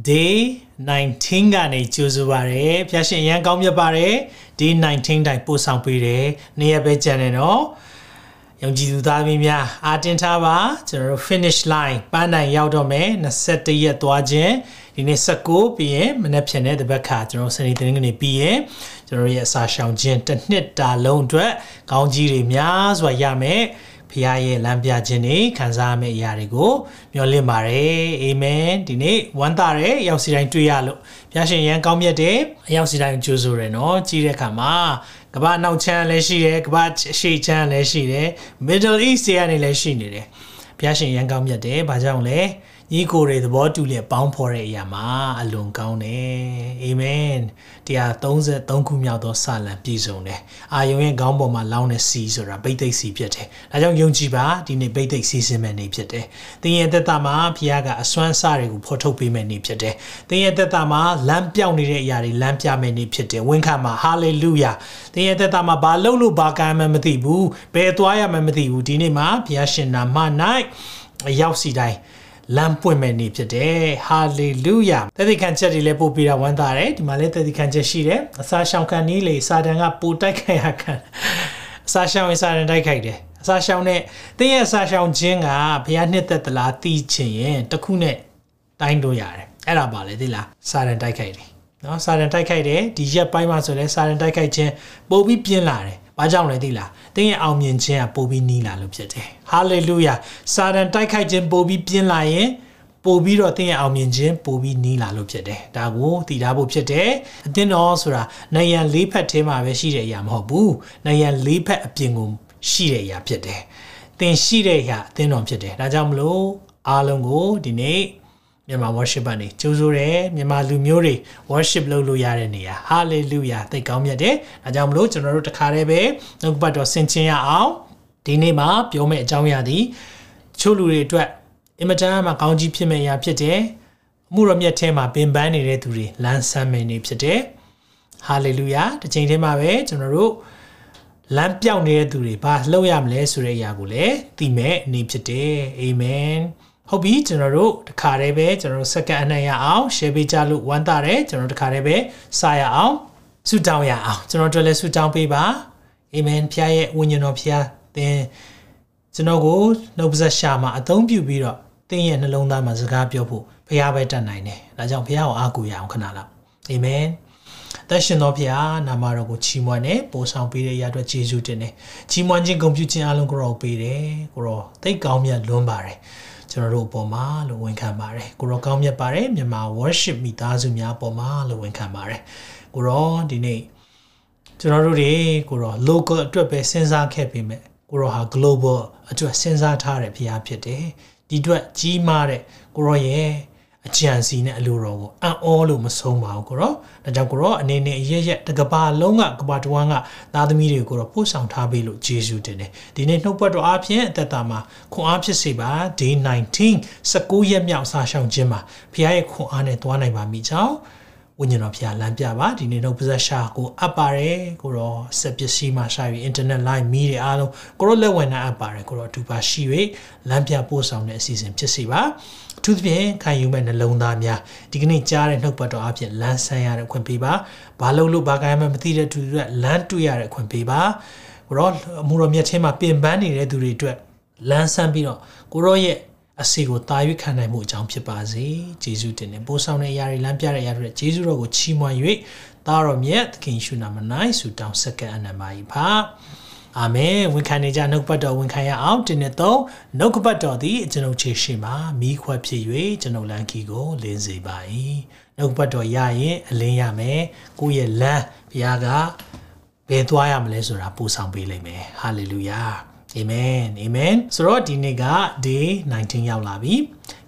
day 19ကနေကြိုဆိုပါရယ်ဖျားရှင်အရန်ကောင်းမြတ်ပါရယ် day 19တိုင်ပို့ဆောင်ပေးတယ်နေ့ရက်ပဲကြံနေတော့ယုံကြည်သူသားသမီးများအာတင်ထားပါကျွန်တော်တို့ finish line ပန်းတိုင်ရောက်တော့မယ်21ရက်သွားခြင်းဒီနေ့19ပြီးရင်မနေ့ဖြစ်တဲ့တပတ်ခါကျွန်တော်စနေတင်းကနေပြီးရင်ကျွန်တော်ရဲ့အစာရှောင်ခြင်းတစ်နှစ်တာလုံးအတွက်ကောင်းကြီးတွေများစွာရမယ် ဖခင်ရဲ့လမ်းပြခြင်းတွေခံစားရမယ့်အရာတွေကိုမျှော်လင့်ပါတယ်အာမင်ဒီနေ့ဝမ်းသာတယ်ရောက်စီတိုင်းတွေ့ရလို့ဘုရားရှင်ရန်ကောင်းမြတ်တယ်အရောက်စီတိုင်းကြိုးဆိုတယ်နော်ကြည့်တဲ့အခါမှာကမ္ဘာနောက်ချမ်းလည်းရှိတယ်ကမ္ဘာရှေ့ချမ်းလည်းရှိတယ် Middle East ကနေလည်းရှိနေတယ်ဘုရားရှင်ရန်ကောင်းမြတ်တယ်ဘာကြောင့်လဲ ညီကိုတွေသဘောတူလျက်ပေါင်းဖော်တဲ့အရာမှာအလွန်ကောင်းတယ်အာမင်133ခုမြောက်သောစာလံပြည့်စုံတယ်အာယုံရဲ့ခေါင်းပေါ်မှာလောင်းတဲ့စီဆိုတာဗိသိက်စီဖြစ်တယ်ဒါကြောင့်ယုံကြည်ပါဒီနေ့ဗိသိက်စီစဉ်မဲ့နေ့ဖြစ်တယ်သင်ရဲ့သက်တာမှာဖခင်ကအစွမ်းစားတွေကိုဖော်ထုတ်ပေးမဲ့နေ့ဖြစ်တယ်သင်ရဲ့သက်တာမှာလမ်းပြောင်းနေတဲ့အရာတွေလမ်းပြမဲ့နေ့ဖြစ်တယ်ဝန်ခံပါဟာလေလုယာသင်ရဲ့သက်တာမှာဘာလုပ်လို့ဘာကံမှမသိဘူးဘယ်သွားရမှမသိဘူးဒီနေ့မှာဘုရားရှင်နာမ၌ရောက်စီတိုင်း လမ်းပွင့်မဲ့နေ့ဖြစ်တယ်ဟာလေလုယာတသက်ခံချက်တွေလည်းပို့ပြီးတော့ဝမ်းသာတယ်ဒီမှာလည်းတသက်ခံချက်ရှိတယ်အစာရှောင်ခံနည်းလေစာတန်ကပိုတိုက်ခိုက်ရခံအစာရှောင်ရင်စာတန်တိုက်ခိုက်တယ်အစာရှောင်နဲ့တင်းရဲ့အစာရှောင်ခြင်းကဘုရားနှစ်သက်သလားသိချင်ရင်တခုနဲ့တိုင်းလို့ရတယ်အဲ့ဒါပါလေသိလားစာတန်တိုက်ခိုက်တယ်နော်စာတန်တိုက်ခိုက်တယ်ဒီရက်ပိုင်းမှာဆိုလဲစာတန်တိုက်ခိုက်ခြင်းပို့ပြီးပြင်းလာတယ် ဘာကြောင့်လဲသိလားတင်းရဲ့အောင်မြင်ခြင်းကပိုပြီးနီးလာလို့ဖြစ်တယ်ဟာလေလုယာစာတန်တိုက်ခိုက်ခြင်းပိုပြီးပြင်းလာရင်ပို့ပြီးတော့တင်းရဲ့အောင်မြင်ခြင်းပို့ပြီးနီးလာလို့ဖြစ်တယ်ဒါကိုတည်ထားဖို့ဖြစ်တယ်အသင်းတော်ဆိုတာနိုင်ရန်လေးဖက်ထဲမှာပဲရှိတဲ့အရာမဟုတ်ဘူးနိုင်ရန်လေးဖက်အပြင်ကိုရှိတဲ့အရာဖြစ်တယ်သင်ရှိတဲ့အရာအသင်းတော်ဖြစ်တယ်ဒါကြောင့်မလို့အားလုံးကိုဒီနေ့ မြန်မာ worship ကနေကြိုးဆိုတယ်မြန်မာလူမျိုးတွေ worship လုပ်လို့ရတဲ့နေရာ hallelujah သိကောင်းမြတ်တယ်ဒါကြောင့်မလို့ကျွန်တော်တို့တခါတည်းပဲနှုတ်ပတ်တော်ဆင်ခြင်ရအောင်ဒီနေ့မှာပြောမယ့်အကြောင်းအရာဒီချို့လူတွေအတွက်အင်မတန်မှကောင်းကြီးဖြစ်မယ့်အရာဖြစ်တယ်အမှုတော်မြတ်ထဲမှာပင်ပန်းနေတဲ့သူတွေလမ်းဆန်းမယ်နေဖြစ်တယ် hallelujah တစ်ချိန်တည်းမှာပဲကျွန်တော်တို့လမ်းပြောင်းနေတဲ့သူတွေဘာလှုပ်ရမလဲဆိုတဲ့အရာကိုလည်းသိမဲ့အနေဖြစ်တယ်အာမင် ဟုတ်ပြီကျွန်တော်တို့တခါတည်းပဲကျွန်တော်တို့စက္ကန့်အနှံ့ရအောင် share ပေးကြလို့ဝမ်းသာတယ်ကျွန်တော်တခါတည်းပဲစရအောင်ဆုတောင်းရအောင်ကျွန်တော်တို့လည်းဆုတောင်းပေးပါအာမင်ဖခင်ရဲ့ဝိညာဉ်တော်ဖခင်သင်ကျွန်တော်ကိုနှုတ်ပါဆက်ရှာမှာအသုံးပြုပြီးတော့သင်ရဲ့နှလုံးသားမှာစကားပြောဖို့ဖခင်ပဲတတ်နိုင်တယ်ဒါကြောင့်ဖခင်ကိုအားကိုးရအောင်ခဏလောက်အာမင်သက်ရှင်တော်ဖခင်နာမတော်ကိုချီးမွမ်းနေပို့ဆောင်ပေးတဲ့ရအတွက်ယေရှုတင်တယ်ချီးမွမ်းခြင်းဂုဏ်ပြုခြင်းအလုံးကိုရောပေးတယ်ကိုရောသိကောင်းမြတ်လွန်းပါတယ် ကျွန်တော်တို့အပေါ်မှာလို့ဝန်ခံပါတယ်ကိုရောကောင်းမြတ်ပါတယ်မြန်မာ worship မိသားစုများအပေါ်မှာလို့ဝန်ခံပါတယ်ကိုရောဒီနေ့ကျွန်တော်တို့တွေကိုရော local အတွက်ပဲစဉ်းစားခဲ့ပေမဲ့ကိုရောဟာ global အတွက်စဉ်းစားထားတဲ့ဖရားဖြစ်တယ်ဒီအတွက်ကြီးမားတဲ့ကိုရောရဲ့ အကြံစီနဲ့အလိုတော်ကိုအံ့ဩလို့မဆုံးပါဘူးကိုရောဒါကြောင့်ကိုရောအနေနဲ့ရရက်တကဘာလုံးကကဘာတဝမ်းကသားသမီးတွေကိုတော့ပို့ဆောင်ထားပေးလို့ဂျေဇုတင်တယ်ဒီနေ့နှုတ်ပတ်တော်အပြင်အသက်တာမှာခွန်အားဖြစ်စေပါ day 19 19ရက်မြောက်စာရှောင်ခြင်းမှာဖခင်ရဲ့ခွန်အားနဲ့သွားနိုင်ပါမိကြောင်းဝိညာဉ်တော်ဖျားလမ်းပြပါဒီနေ့တော့ပါဇက်ရှာကိုအပ်ပါတယ်ကိုတော့စက်ပစ္စည်းမှာရှာပြီး internet line မီးတွေအားလုံးကိုတော့လက်ဝင်နိုင်အပ်ပါတယ်ကိုတော့အတူပါရှိ၍လမ်းပြပို့ဆောင်တဲ့အစီအစဉ်ဖြစ်စီပါအ ထူးသဖြင့်ခံယူမဲ့နှလုံးသားများဒီကနေ့ကြားတဲ့နှုတ်ပတ်တော်အဖြစ်လမ်းဆန်းရတဲ့ခွင့်ပေးပါဘာလို့လို့ဘာကိုင်းမှမသိတဲ့သူတွေလမ်းတွေ့ရတဲ့ခွင့်ပေးပါကိုတော့အမှုတော်မြတ်ချင်းမှာပြင်ပန်းနေတဲ့သူတွေအတွက်လမ်းဆန်းပြီးတော့ကိုရောရဲ့အစီကိုတာ၍ခံနိုင်မှုအကြောင်းဖြစ်ပါစေ။ဂျေဇုတင်နဲ့ပို့ဆောင်တဲ့အရာတွေလမ်းပြတဲ့အရာတွေဂျေဇုတော်ကိုချီးမွမ်း၍သားတော်မြတ်သခင်ရှုနာမ၌ဆုတောင်းဆက်ကအနံပါ၏ပါ။ အာမင်ဝန်ခံနေကြနှုတ်ပတ်တော်ဝန်ခံရအောင်တင်းနဲ့သုံးနှုတ်ကပတ်တော်သည်ကျွန်ုပ်ခြေရှိမှာမိခွက်ဖြစ်၍ကျွန်ုပ်လမ်းခီကိုလင်းစေပါ၏နှုတ်ပတ်တော်ရရင်အလင်းရမယ်ကိုယ့်ရဲ့လမ်းဘုရားကဘယ်သွားရမလဲဆိုတာပို့ဆောင်ပေးလိမ့်မယ်ဟာလေလုယာ အာမင်အာမင်ဆိုတော့ဒီနေ့က day 19ရောက်လာပြီ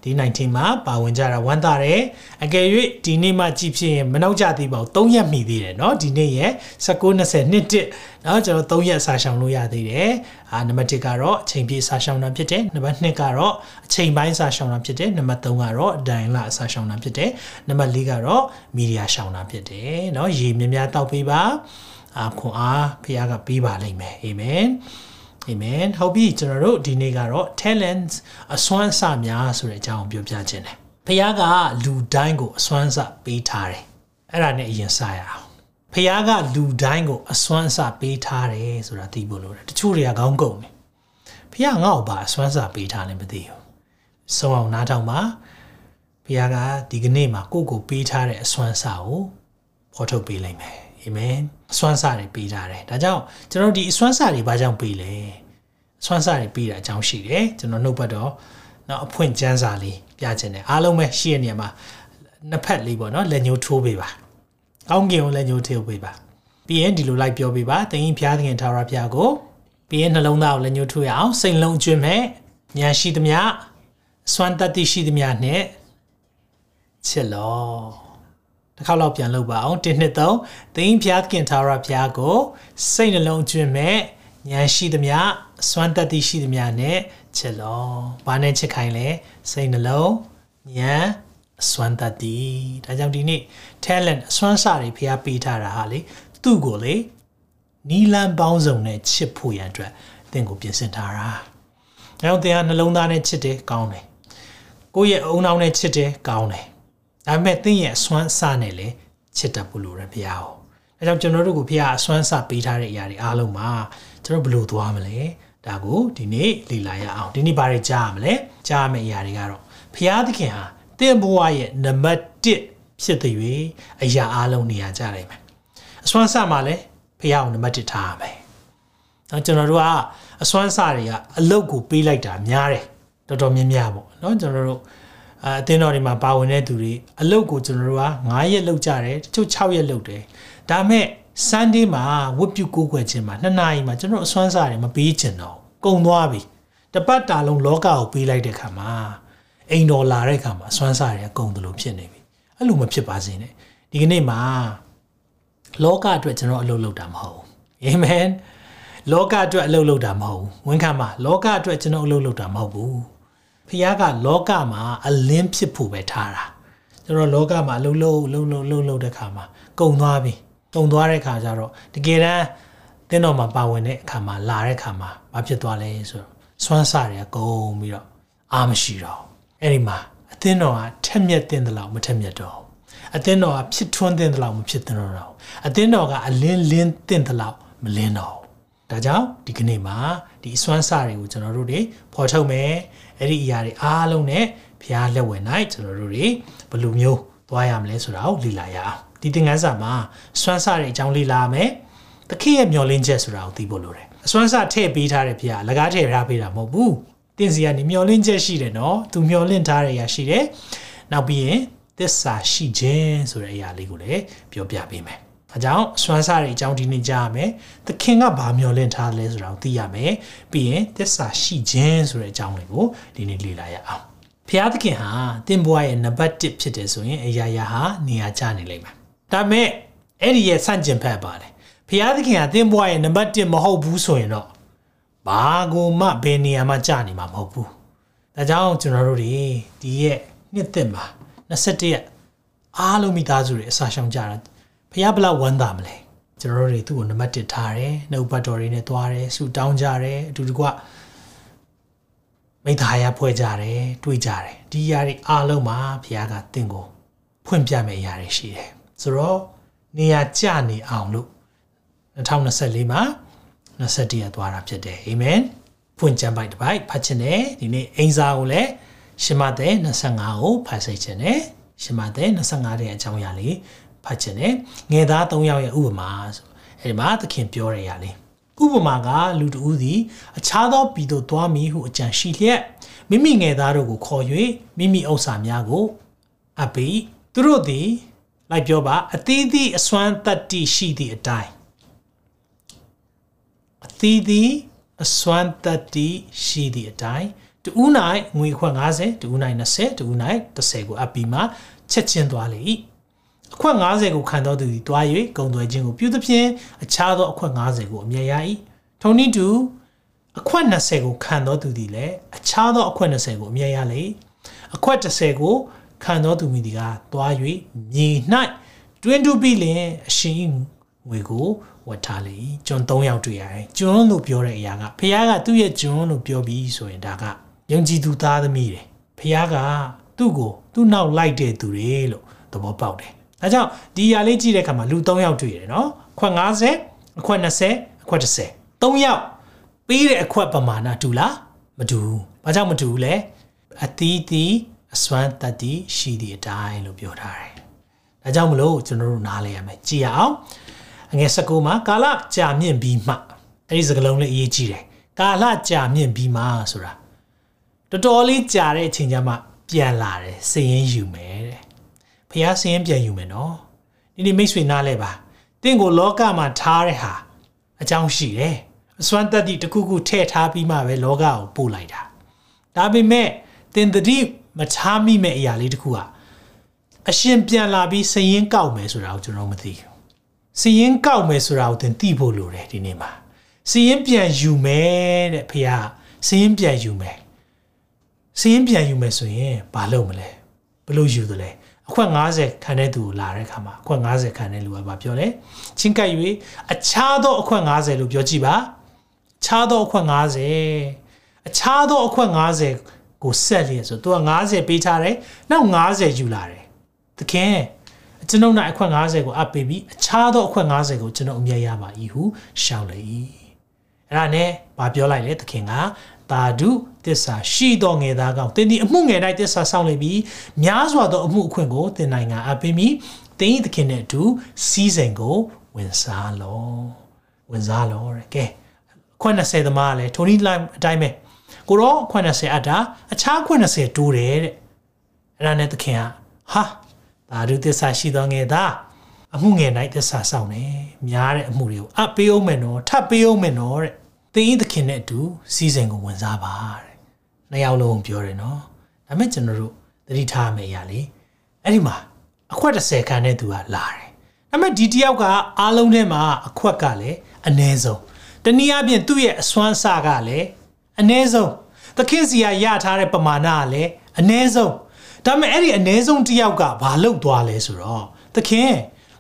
ဒီ19မှာပါဝင်ကြတာဝမ်းသာတယ်အကယ်၍ဒီနေ့မှကြည့်ဖြစ်ရင်မနှောက်ကြသေးပါဘူး3ရက်မိသေးတယ်เนาะဒီနေ့ရဲ့19 20နှစ်တစ်เนาะကျွန်တော်3ရက်စာရှောင်လို့ရသေးတယ်အာနံပါတ်1ကတော့အချိန်ပြည့်စာရှောင်တာဖြစ်တယ်နံပါတ်2ကတော့အချိန်ပိုင်းစာရှောင်တာဖြစ်တယ်နံပါတ်3ကတော့အတိုင်းလစာရှောင်တာဖြစ်တယ်နံပါတ်4ကတော့မီဒီယာရှောင်တာဖြစ်တယ်เนาะရေများများတောက်ပေးပါအာခွန်အားဖခင်ကပေးပါလိမ့်မယ်အာမင် အာမင်ဟုတ်ပြီကျွန်တော်တို့ဒီနေ့ကတော့ talents အစွမ်းအစများဆိုတဲ့အကြောင်းကိုပြောပြခြင်းတယ်ဖခင်ကလူတိုင်းကိုအစွမ်းအစပေးထားတယ်အဲ့ဒါနဲ့အရင်စရအောင်ဖခင်ကလူတိုင်းကိုအစွမ်းအစပေးထားတယ်ဆိုတာသိဖို့လိုတယ်တချို့တွေကခေါင်းကုန်တယ်ဖခင်ငါ့ကိုပါအစွမ်းအစပေးထားတယ်မသိဘူးစုံအောင်နားထောင်ပါဖခင်ကဒီကနေ့မှာကိုယ့်ကိုပေးထားတဲ့အစွမ်းအစကိုဖော်ထုတ်ပေးလိုက်မယ် အာမင်အစွမ်းစာတွေပေးထားတယ်ဒါကြောင့်ကျွန်တော်ဒီအစွမ်းစာတွေဘာကြောင့်ပေးလဲအစွမ်းစာတွေပေးတာအကြောင်းရှိတယ်ကျွန်တော်နှုတ်ပတ်တော့နောက်အဖွင့်ကျမ်းစာလေးပြချင်တယ်အားလုံးပဲရှိရနေမှာနှစ်ဖက်လေးပေါ့နော်လက်ညှိုးထိုးပေးပါကောင်းကင်ကိုလက်ညှိုးထိုးပေးပါပြီးရင်ဒီလိုလိုက်ပြောပေးပါသင်ကြီးဖျားသခင်ထာဝရဘုရားကိုပြီးရင်နှလုံးသားကိုလက်ညှိုးထိုးရအောင်စိတ်လုံးကျွတ်မဲ့ဉာဏ်ရှိသမျှစွမ်းတတ္တိရှိသမျှနဲ့ချစ်လော တစ်ခါတော့ပြန်လုပ်ပါအောင်1နှစ်3သင်ဖျားသခင်ထာဝရဘုရားကိုစိတ်နှလုံးကျွင့်မဲ့ဉာဏ်ရှိသမျှစွမ်းတတ်သိရှိသမျှနဲ့ချစ်လော။ဘာနဲ့ချစ်ခိုင်းလဲစိတ်နှလုံးဉာဏ်စွမ်းတတ်သိဒါကြောင့်ဒီနေ့ talent အစွမ်းစာတွေဖျားပေးထားတာဟာလေသူ့ကိုလေနီလန်ပေါင်းစုံနဲ့ချစ်ဖို့ရန်အတွက်သင်ကိုပြင်ဆင်ထားတာ။အဲတော့သင်ကနှလုံးသားနဲ့ချစ်တယ်ကောင်းတယ်။ကိုယ့်ရဲ့အုံနောက်နဲ့ချစ်တယ်ကောင်းတယ် ဒါပေမဲ့သင်ရဲ့အစွမ်းအစနဲ့လည်းချစ်တတ်ဖို့လိုတယ်ဘုရားဟောအဲကြောင့်ကျွန်တော်တို့ကိုဘုရားအစွမ်းအစပေးထားတဲ့အရာတွေအားလုံးမှာကျွန်တော်ဘယ်လိုသွားမလဲဒါကိုဒီနေ့လေ့လာရအောင်ဒီနေ့ဘာတွေကြားရမလဲကြားရမယ့်အရာတွေကတော့ဘုရားသခင်ဟာသင်ဘဝရဲ့နံပါတ်1ဖြစ်တဲ့၍အရာအားလုံးနေရာကြနိုင်မယ်အစွမ်းအစမှာလည်းဘုရားကိုနံပါတ်1ထားရမယ်နော်ကျွန်တော်တို့ကအစွမ်းအစတွေကအလုတ်ကိုပေးလိုက်တာများတယ်တော်တော်များများပေါ့နော်ကျွန်တော်တို့ အသင်းတော်တွေမှာပါဝင်တဲ့သူတွေအလုပ်ကိုကျွန်တော်တို့က9ရက်လုပ်ကြတယ်တချို့6ရက်လုပ်တယ်ဒါမဲ့ Sunday မှာဝတ်ပြုကိုးကွယ်ခြင်းမှာ2နာရီမှာကျွန်တော်အစွမ်းစားတွေမပေးချင်တော့ကုန်သွားပြီတပတ်တာလုံးလောကကိုပေးလိုက်တဲ့ခါမှာအိမ်တော်လာတဲ့ခါမှာအစွမ်းစားတွေကကုန်တယ်လို့ဖြစ်နေပြီအဲ့လိုမဖြစ်ပါစေနဲ့ဒီကနေ့မှာလောကအတွက်ကျွန်တော်အလုပ်လုပ်တာမဟုတ်ဘူးအာမင်လောကအတွက်အလုပ်လုပ်တာမဟုတ်ဘူးဝန်ခံပါလောကအတွက်ကျွန်တော်အလုပ်လုပ်တာမဟုတ်ဘူး ဖခင်ကလောကမှာအလင်းဖြစ်ဖို့ပဲထားတာကျွန်တော်လောကမှာလှုပ်လှုပ်လှုပ်လှုပ်လှုပ်လှုပ်တဲ့ခါမှာကုံသွားပြီကုံသွားတဲ့ခါကျတော့တကယ်တမ်းတင်းတော်မှာပါဝင်တဲ့အခါမှာလာတဲ့ခါမှာဘာဖြစ်သွားလဲဆိုတော့စွမ်းစားတွေကကုံပြီးတော့အားမရှိတော့အဲ့ဒီမှာအသင်းတော်ကထက်မြက်တင်တယ်လို့မထက်မြက်တော့အသင်းတော်ကဖြစ်ထွန်းတင်တယ်လို့မဖြစ်တင်တော့အသင်းတော်ကအလင်းလင်းတင်တယ်လို့မလင်းတော့ဒါကြောင့်ဒီကနေ့မှာဒီအစွမ်းစားတွေကိုကျွန်တော်တို့တွေဖော်ထုတ်မယ် အဲ့ဒီအရာတွေအားလုံးနဲ့ဘုရားလက်ဝဲ၌ကျွန်တော်တို့တွေဘယ်လိုမျိုးသွားရမလဲဆိုတာကိုလေ့လာရအောင်ဒီသင်ခန်းစာမှာစွမ်းစားတဲ့အကြောင်းလေ့လာမယ်သခင်ရဲ့မျှော်လင့်ချက်ဆိုတာကိုသိဖို့လိုတယ်အစွမ်းစားထည့်ပေးထားတဲ့ဘုရားလကားထည့်ထားပေးတာမဟုတ်ဘူးတင်စီကနေမျှော်လင့်ချက်ရှိတယ်နော်သူမျှော်လင့်ထားတဲ့အရာရှိတယ်နောက်ပြီးရင်သစ္စာရှိခြင်းဆိုတဲ့အရာလေးကိုလည်းပြောပြပေးမယ် အကြောင်းစွမ်းစားတဲ့အကြောင်းဒီနေ့ကြားရမယ်။သခင်ကဘာမျှော်လင့်ထားလဲဆိုတာကိုသိရမယ်။ပြီးရင်သစ္စာရှိခြင်းဆိုတဲ့အကြောင်းလေးကိုဒီနေ့လေ့လာရအောင်။ဖျားသခင်ဟာတင့်ဘွားရဲ့နံပါတ်1ဖြစ်တယ်ဆိုရင်အရာရာဟာနေရာကျနေလိမ့်မယ်။ဒါပေမဲ့အဲ့ဒီရဲ့ဆန့်ကျင်ဘက်ပါတယ်။ဖျားသခင်ဟာတင့်ဘွားရဲ့နံပါတ်1မဟုတ်ဘူးဆိုရင်တော့ဘာကိုမှဘယ်နေရာမှကျနေမှာမဟုတ်ဘူး။ဒါကြောင့်ကျွန်တော်တို့ဒီဒီရဲ့နှစ်သက်မှာ21ရက်အားလုံးမိသားစုတွေအစာရှောင်ကြတာ ဖះဘလောက်ဝမ်းသာမလဲကျွန်တော်တို့တွေသူ့ကိုနံပါတ်1ထားတယ်နှုတ်ပတ်တော်တွေနဲ့သွားတယ်ဆူတောင်းကြတယ်အတူတကွမိသားရဖွဲ့ကြတယ်တွေ့ကြတယ်ဒီຢာတွေအားလုံးမှာဖះကတင့်ကိုဖွင့်ပြမယ့်ຢာတွေရှိတယ်ဆိုတော့နေရာကျနေအောင်လို့2024မှာ21ရက်သွားတာဖြစ်တယ်အာမင်ဖွင့်ကြံပိုက်တစ်ပိုက်ဖတ်ချင်တယ်ဒီနေ့အင်စာကိုလည်းရှမသက်25ကိုဖတ်စိတ်ချင်တယ်ရှမသက်25ရဲ့အကြောင်းအရာလေး ဖတ်ချင်တယ်ငယ်သား၃ယောက်ရဲ့ဥပမာဆိုအဲဒီမှာသခင်ပြောရရလေးဥပမာကလူတဦးသည်အခြားသောပြည်သို့သွားမည်ဟုအကြံရှိလျက်မိမိငယ်သားတို့ကိုခေါ်၍မိမိဥစ္စာများကိုအပိသူတို့သည်လိုက်ပြောပါအသီးသီးအစွမ်းတတ္တိရှိသည့်အတိုင်းအသီးသီးအအစွမ်းတတ္တိရှိသည့်အတိုင်းတူဦး၌ငွေခွက်50တူဦး၌20တူဦး၌30ကိုအပ်ပြီးမှချက်ချင်းသွားလေ၏ အခွက်90ကိုခံတော်သူသည်တွား၍ဂုံသွဲခြင်းကိုပြုသဖြင့်အခြားသောအခွက်90ကိုအမြဲရ၏ထုံနည်းတူအခွက်20ကိုခံတော်သူသည်လည်းအခြားသောအခွက်20ကိုအမြဲရလေအခွက်30ကိုခံတော်သူမိသည်ကတွား၍မြေ၌တွင်းတူပြီးလင်အရှင်ငွေကိုဝတ်ထားလေကျွန်၃ယောက်တွေ့ရတယ်ကျွန်လို့ပြောတဲ့အရာကဖခင်ကသူ့ရဲ့ကျွန်လို့ပြောပြီးဆိုရင်ဒါကယုံကြည်သူသားသမီးတယ်ဖခင်ကသူ့ကိုသူ့နောက်လိုက်တဲ့သူတွေလို့သဘောပေါက်တယ် ဒါကြောင့်ဒီຢာလေးကြည့်တဲ့အခါမှာလူ၃ယောက်တွေ့ရတယ်နော်အခွက်50အခွက်20အခွက်30 3ယောက်ပေးတဲ့အခွက်ပမာဏတူလားမတူဘူးဘာကြောင့်မတူဘူးလဲအသီးသီးအစွမ်းတတ္တိရှိသည့်အတိုင်းလို့ပြောထားတယ်ဒါကြောင့်မလို့ကျွန်တော်တို့နားလဲရမယ်ကြည်ရအောင်အငယ်19မှာကာလကြာမြင့်ပြီးမှအဲ့ဒီစကားလုံးလေးအရေးကြီးတယ်ကာလကြာမြင့်ပြီးမှဆိုတာတော်တော်လေးကြာတဲ့အချိန်ကျမှပြန်လာတယ်စည်ရင်ယူမယ်တဲ့ ဖះစည်ရင်ပြန်ယူမယ်နော်ဒီနေ့မိတ်ဆွေနားလဲပါတင့်ကိုလောကမှာထားတဲ့ဟာအကြောင်းရှိတယ်အစွမ်းတက်သည့်တခုခုထည့်ထားပြီးမှပဲလောကကိုပို့လိုက်တာဒါပေမဲ့တင်တတိမထားမိမဲ့အရာလေးတခုကအရှင်ပြန်လာပြီးစည်ရင်ကောက်မယ်ဆိုတာကိုကျွန်တော်မသိဘူးစီရင်ကောက်မယ်ဆိုတာကိုသင်သိဖို့လိုတယ်ဒီနေ့မှာစီရင်ပြန်ယူမယ်တဲ့ဖေဟာစီရင်ပြန်ယူမယ်စီရင်ပြန်ယူမယ်ဆိုရင်ဘာလုပ်မလဲဘလို့ယူသလဲ အခွက်90ခံတဲ့သူကိုလာတဲ့ခါမှာအခွက်90ခံတဲ့လူကဘာပြောလဲချင်းကပ်၍အခြားသောအခွက်90လို့ပြောကြည့်ပါခြားသောအခွက်90အခြားသောအခွက်90ကိုဆက်လျက်ဆိုသူက90ပေးထားတယ်နောက်90ယူလာတယ်သခင်ကျွန်ုပ်၌အခွင့်50ကိုအပ်ပေးပြီးအခြားသောအခွင့်50ကိုကျွန်ုပ်အမြဲရပါ၏ဟုရှောက်လေ၏အဲ့ဒါနဲ့ဗာပြောလိုက်လေသခင်ကတာဒု တစ္ဆာရှိတော်ငယ်သားကောင်တင်းဒီအမှုငယ်၌တစ္ဆာဆောင်လေပြီးများစွာသောအမှုအခွင့်ကိုတင်နိုင်ကအပ်ပေးပြီးတင်းသခင်နဲ့အတူစီးစိမ်ကိုဝင်စားလောဝင်စားလောတဲ့ကဲအခွင့်20သမားကလည်းထိုနည်းလိုက်အတိုင်းပဲကိုတော့အခွင့်20အပ်တာအခြားအခွင့်20တိုးတယ်တဲ့အဲ့ဒါနဲ့သခင်ကဟာသာဓုသစ္စာရှိသောငယ်သားအမှုငယ်၌သစ္စာဆောင်တယ်များတဲ့အမှုတွေကိုအပ်ပေးအောင်မယ်နော်ထပ်ပေးအောင်မယ်နော်တဲ့သင်ဤသခင်နဲ့အတူစီစဉ်ကိုဝင်စားပါတဲ့ နှစ်ယောက်လုံးပြောတယ်နော်ဒါမဲ့ကျွန်တော်တို့သတိထားမယ်ရလေအဲ့ဒီမှာအခွက်30ခန်းတဲ့သူကလာတယ်ဒါမဲ့ဒီတယောက်ကအားလုံးထဲမှာအခွက်ကလည်းအ ਨੇ ဆုံးတနည်းအားဖြင့်သူ့ရဲ့အစွမ်းစကလည်းအ ਨੇ ဆုံးသခင်စီကရထားတဲ့ပမာဏကလည်းအ ਨੇ ဆုံးဒါပေမဲ့အဲ့ဒီအ ਨੇ ဆုံးတယောက်ကဘာလုပ်သွားလဲဆိုတော့သခင်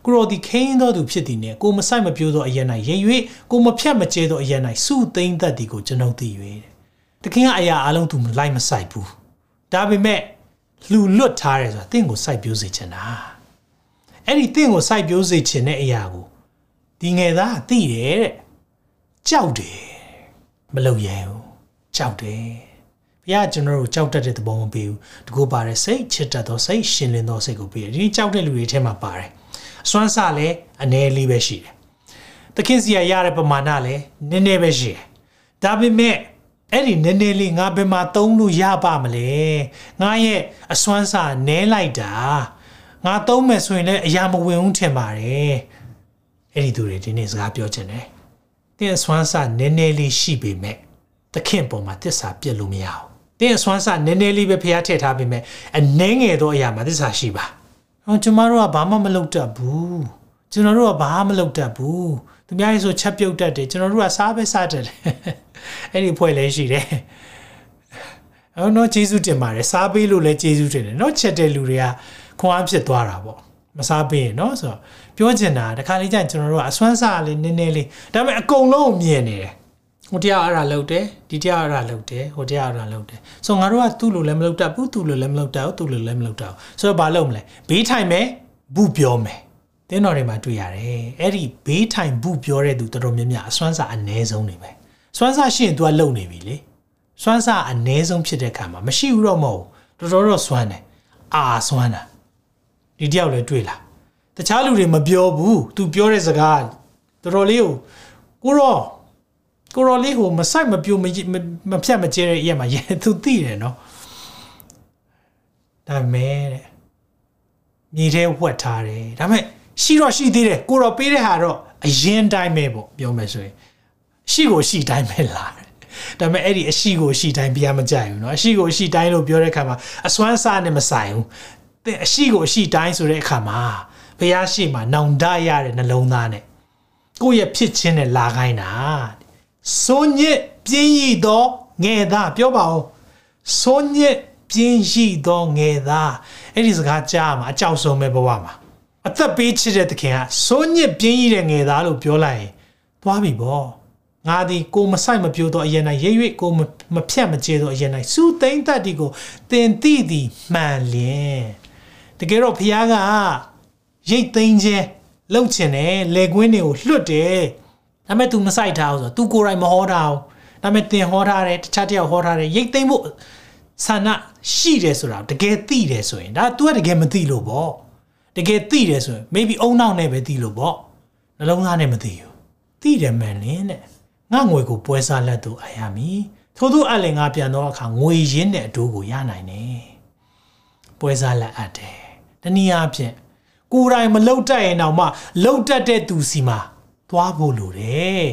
ကိုရောဒီခိန်းတော်သူဖြစ်သည်နဲ့ကိုမဆိုင်မပြိုးသောအရ၌ရေ၍ကိုမဖြတ်မကျဲသောအရ၌စုသိမ့်တတ်သည်ကိုကျွန်ုပ်သိ၍တဲ့ သခင်ကအရာအလုံးသူမလိုက်မဆိုင်ဘူးဒါပေမဲ့လှူလွတ်ထားတယ်ဆိုတာတင့်ကိုစိုက်ပျိုးစေချင်တာအဲ့ဒီတင့်ကိုစိုက်ပျိုးစေချင်တဲ့အရာကိုဒီငယ်သားသိတယ်တဲ့ကြောက်တယ်မလုပ်ရဘူးကြောက်တယ်ဘုရားကျွန်တော်တို့ကြောက်တတ်တဲ့သဘောမပေးဘူးတကူပါတဲ့စိတ်ချစ်တတ်သောစိတ်ရှင်လင်းသောစိတ်ကိုပေးတယ်ဒီကြောက်တဲ့လူတွေထဲမှာပါတယ်အစွမ်းစလည်းအ ਨੇ လေးပဲရှိတယ်သခင်စီရရတဲ့ပမာဏလည်းနည်းနည်းပဲရှိတယ်ဒါပေမဲ့ အဲ့ဒီနည်းနည်းလေးငါဘယ်မှာသုံးလို့ရပါမလဲငါရဲ့အစွမ်းစာနဲလိုက်တာငါသုံးမယ်ဆိုရင်လည်းအရာမဝင်ဘူးထင်ပါတယ်အဲ့ဒီသူတွေဒီနေ့စကားပြောချင်တယ်တင်းအစွမ်းစာနည်းနည်းလေးရှိပေမဲ့သခင်ပေါ်မှာတစ္ဆာပြက်လို့မရဘူးတင်းအစွမ်းစာနည်းနည်းလေးပဲဖျားထည့်ထားပေမဲ့အနှဲငယ်သောအရာမှာတစ္ဆာရှိပါဟောကျွန်တော်တို့ကဘာမှမလုပ်တတ်ဘူး ကျွန်တော်တို့ကဘာမှမလုပ်တတ်ဘူးသူများရေးဆိုချက်ပြုတ်တတ်တယ်ကျွန်တော်တို့ကစားပဲစားတတ်တယ်အဲ့ဒီဖွဲ့လည်းရှိတယ်အော်နော်ဂျေစုတင်ပါတယ်စားပေးလို့လည်းဂျေစုတင်တယ်နော်ချက်တဲ့လူတွေကခွန်အားဖြစ်သွားတာပေါ့မစားပေးရင်နော်ဆိုတော့ပြောချင်တာတခါလေးကျရင်ကျွန်တော်တို့ကအစွမ်းစားလေးနည်းနည်းလေးဒါပေမဲ့အကုန်လုံးမြင်နေတယ်ဟိုတရားအဲ့ဒါလုပ်တယ်ဒီတရားအဲ့ဒါလုပ်တယ်ဟိုတရားအဲ့ဒါလုပ်တယ်ဆိုငါတို့ကသူ့လိုလည်းမလုပ်တတ်ဘူးသူ့လိုလည်းမလုပ်တတ်ဘူးသူ့လိုလည်းမလုပ်တတ်ဘူးဆိုတော့ဘာလုပ်မလဲဘေးထိုင်မယ်ဘူးပြောမယ် တင်းတော်တွေမှာတွေ့ရတယ်အဲ့ဒီဘေးထိုင်ဘူးပြောတဲ့သူတော်တော်များများအစွမ်းစာအ ਨੇ ဆုံးနေပဲစွမ်းစာရှိရင် तू ကလုံနေပြီလေစွမ်းစာအ ਨੇ ဆုံးဖြစ်တဲ့ခါမှာမရှိဘူးတော့မဟုတ်တော်တော်တော့စွမ်းတယ်အာစွမ်းတာဒီတယောက်လည်းတွေ့လားတခြားလူတွေမပြောဘူး तू ပြောတဲ့စကားတော်တော်လေးကိုကိုရောကိုရောလေးဟိုမဆိုင်မပြိုမမဖြတ်မကျဲတဲ့အရက်မှာရဲ तू သိတယ်နော်ဒါမဲ့တဲ့မြေထဲဝှက်ထားတယ်ဒါမဲ့ ရှိတော့ရှိသေးတယ်ကိုရောပေးတဲ့ဟာတော့အရင်တိုင်းပဲပေါ့ပြောမယ်ဆိုရင်ရှိကိုရှိတိုင်းပဲလာတယ် ဒါပေမဲ့အဲ့ဒီအရှိကိုအရှိတိုင်းဘုရားမကြိုက်ဘူးเนาะအရှိကိုအရှိတိုင်းလို့ပြောတဲ့အခါမှာအစွမ်းစားနဲ့မဆိုင်ဘူးသင်အရှိကိုအရှိတိုင်းဆိုတဲ့အခါမှာဘုရားရှိမှနောင်တရတဲ့နှလုံးသားနဲ့ကိုယ့်ရဲ့ဖြစ်ခြင်းနဲ့လာခိုင်းတာစိုးညစ်ပြင်းရည်သောငယ်သားပြောပါဦးစိုးညစ်ပြင်းရည်သောငယ်သားအဲ့ဒီစကားကြားမှာအကြောက်ဆုံးပဲဘဝမှာ အသက်ပေးချစ်တဲ့သခင်ကစိုးညစ်ပြင်းရည်တဲ့ငယ်သားလို့ပြောလိုက်ရင်သွားပြီပေါ့ငါသည်ကိုမဆိုင်မပြိုတော့အရင်၌ရိပ်၍ကိုမဖြတ်မကျေတော့အရင်၌စူသိမ့်တတ်ဒီကိုတင်တိသည်မှန်လျင်တကယ်တော့ဖခင်ကရိတ်သိမ်းခြင်းလှုပ်ချင်တယ်လေကွင်းတွေကိုလွတ်တယ်ဒါပေမဲ့ तू မဆိုင်ထားဘူးဆိုတော့ तू ကိုယ်တိုင်မဟောထားဘူးဒါပေမဲ့တင်ဟောထားတယ်တခြားတယောက်ဟောထားတယ်ရိတ်သိမ်းဖို့ဆန္ဒရှိတယ်ဆိုတာတကယ်သိတယ်ဆိုရင်ဒါ तू ကတကယ်မသိလို့ပေါ့ တကယ်သိတယ်ဆိုရင် maybe အုံနောက်နဲ့ပဲသိလို့ပေါ့နှလုံးသားနဲ့မသိဘူးသိတယ်မှန်လင်းတဲ့ငါငွေကိုပွဲစားလက်သူအယာမီထို့သောအလင်ငါပြန်တော့အခါငွေရင်းတဲ့အတိုးကိုရနိုင်တယ်ပွဲစားလက်အပ်တယ်တနည်းအားဖြင့်ကိုယ်တိုင်မလုံတတ်ရင်တော့မှလုံတတ်တဲ့သူစီမှာသွားဖို့လိုတယ်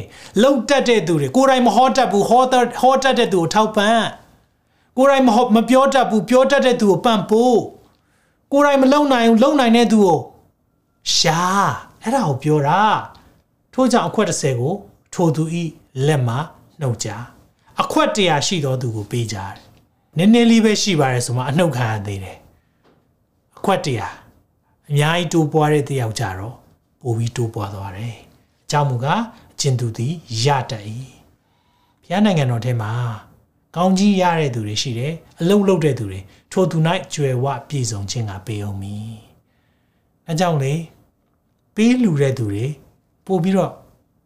လုံတတ်တဲ့သူတွေကိုယ်တိုင်မဟောတတ်ဘူးဟောတတ်ဟောတတ်တဲ့သူကိုထောက်ပံ့ကိုယ်တိုင်မဟောမပြောတတ်ဘူးပြောတတ်တဲ့သူကိုပံ့ပို့ ကိုယ်တိုင်မလုံနိုင်ဘူးလုံနိုင်တဲ့သူကိုရှာအဲ့ဒါကိုပြောတာထို့ကြောင့်အခွက်30ကိုထိုသူဤလက်မှာနှုတ်ကြအခွက်100ရှိသောသူကိုပေးကြတယ်နည်းနည်းလေးပဲရှိပါတယ်ဆိုမှအနှုတ်ခံရသေးတယ်အခွက်100အများကြီးတိုးပွားတဲ့တယောက်ကြတော့ပိုပြီးတိုးပွားသွားတယ်အကြောင်းမူကားအကျဉ်သူသည်ရတတ်၏ဘုရားနိုင်ငံတော်ထဲမှာကောင်းကြီးရတဲ့သူတွေရှိတယ်အလုံးလုံးတဲ့သူတွေ ထိုသူ၌ကြွယ်ဝပြည့်စုံခြင်းကပေးအောင်မီအဲကြောင့်လေပေးလူတဲ့သူတွေပို့ပြီးတော့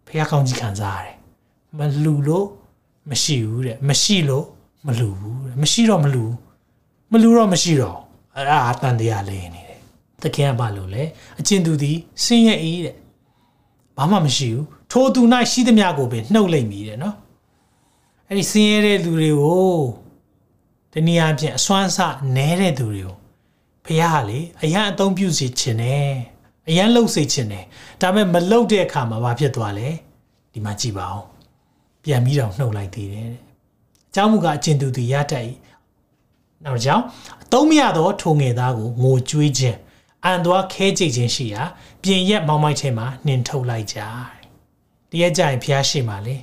ဘုရားကောင်းကြီးခံစားရတယ်မလူလို့မရှိဘူးတဲ့မရှိလို့မလူဘူးတဲ့မရှိတော့မလူမလူတော့မရှိတော့အဲ့ဒါအတန်တရားလေးနေတယ်သခင်ကဘာလို့လဲအကျဉ်သူသည်ဆင်းရဲအေးတဲ့ဘာမှမရှိဘူးထိုသူ၌ရှိသမျှကိုပင်နှုတ်လိုက်မိတယ်နော်အဲ့ဒီဆင်းရဲတဲ့လူတွေကို တနည်းအားဖြင့်အစွမ်းဆနဲတဲ့သူတွေကိုဘုရားကလေအရန်အသုံးပြုစီခြင်းနဲ့အရန်လှုပ်စေခြင်းနဲ့ဒါပေမဲ့မလှုပ်တဲ့အခါမှာဘာဖြစ်သွားလဲဒီမှာကြည့်ပါဦးပြန်ပြီးတော့နှုတ်လိုက်သေးတယ်တဲ့အเจ้าမူကအကျဉ်သူသူရတတ်၏နောက်ကြောင့်အသုံးမရသောထုံငယ်သားကိုငိုကြွေးခြင်းအန်သွားခဲကြိတ်ခြင်းရှိရာပြင်ရက်မောင်းမိုက်ခြင်းမှာနှင်ထုတ်လိုက်ကြတရက်ကြရင်ဖျားရှိမှလေ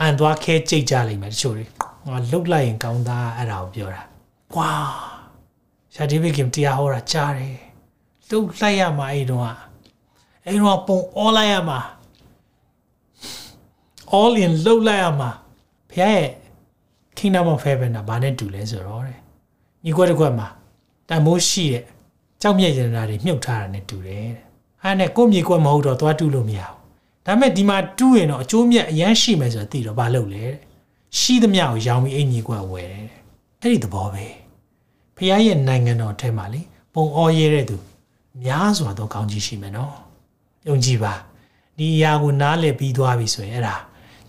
အန်သွားခဲကြိတ်ကြလိမ့်မယ်တချို့တွေ ငါလှုပ်လိုက်ရင်ကောင်းသားအဲ့ဒါကိုပြောတာကွာရှာဒီဘိကင်တရားဟောတာကြားတယ်လှုပ်လိုက်ရမှာအဲ့တော့အဲ့တော့ပုံအောလိုက်ရမှာ all in လှုပ်လိုက်ရမှာဖခင်ရဲ့ kingdom of heaven ကဘာနဲ့တူလဲဆိုတော့တဲ့ညီကွက်တစ်ကွက်မှာတန်မိုးရှိတဲ့ကြောက်မြက်ရတနာတွေမြုပ်ထားတာနဲ့တူတယ်တဲ့အဲ့နဲ့ကိုမြေကွက်မဟုတ်တော့သွားတူလို့မရဘူးဒါပေမဲ့ဒီမှာတူးရင်တော့အကျိုးမြတ်အရန်ရှိမယ်ဆိုတော့သိတော့ဘာလုပ်လဲတဲ့ ရှိသမျှကိုရောင်းပြီးအင်ကြီးကွက်ဝယ်တယ်အဲ့ဒီသဘောပဲဖခင်ရဲ့နိုင်ငံတော်ထဲမှာလေပုံအော်ရဲတဲ့သူများစွာသောကောင်းကြီးရှိမယ်နော်ယုံကြည်ပါဒီအရာကိုနားလည်ပြီးသွားပြီဆိုရင်အဲ့ဒါ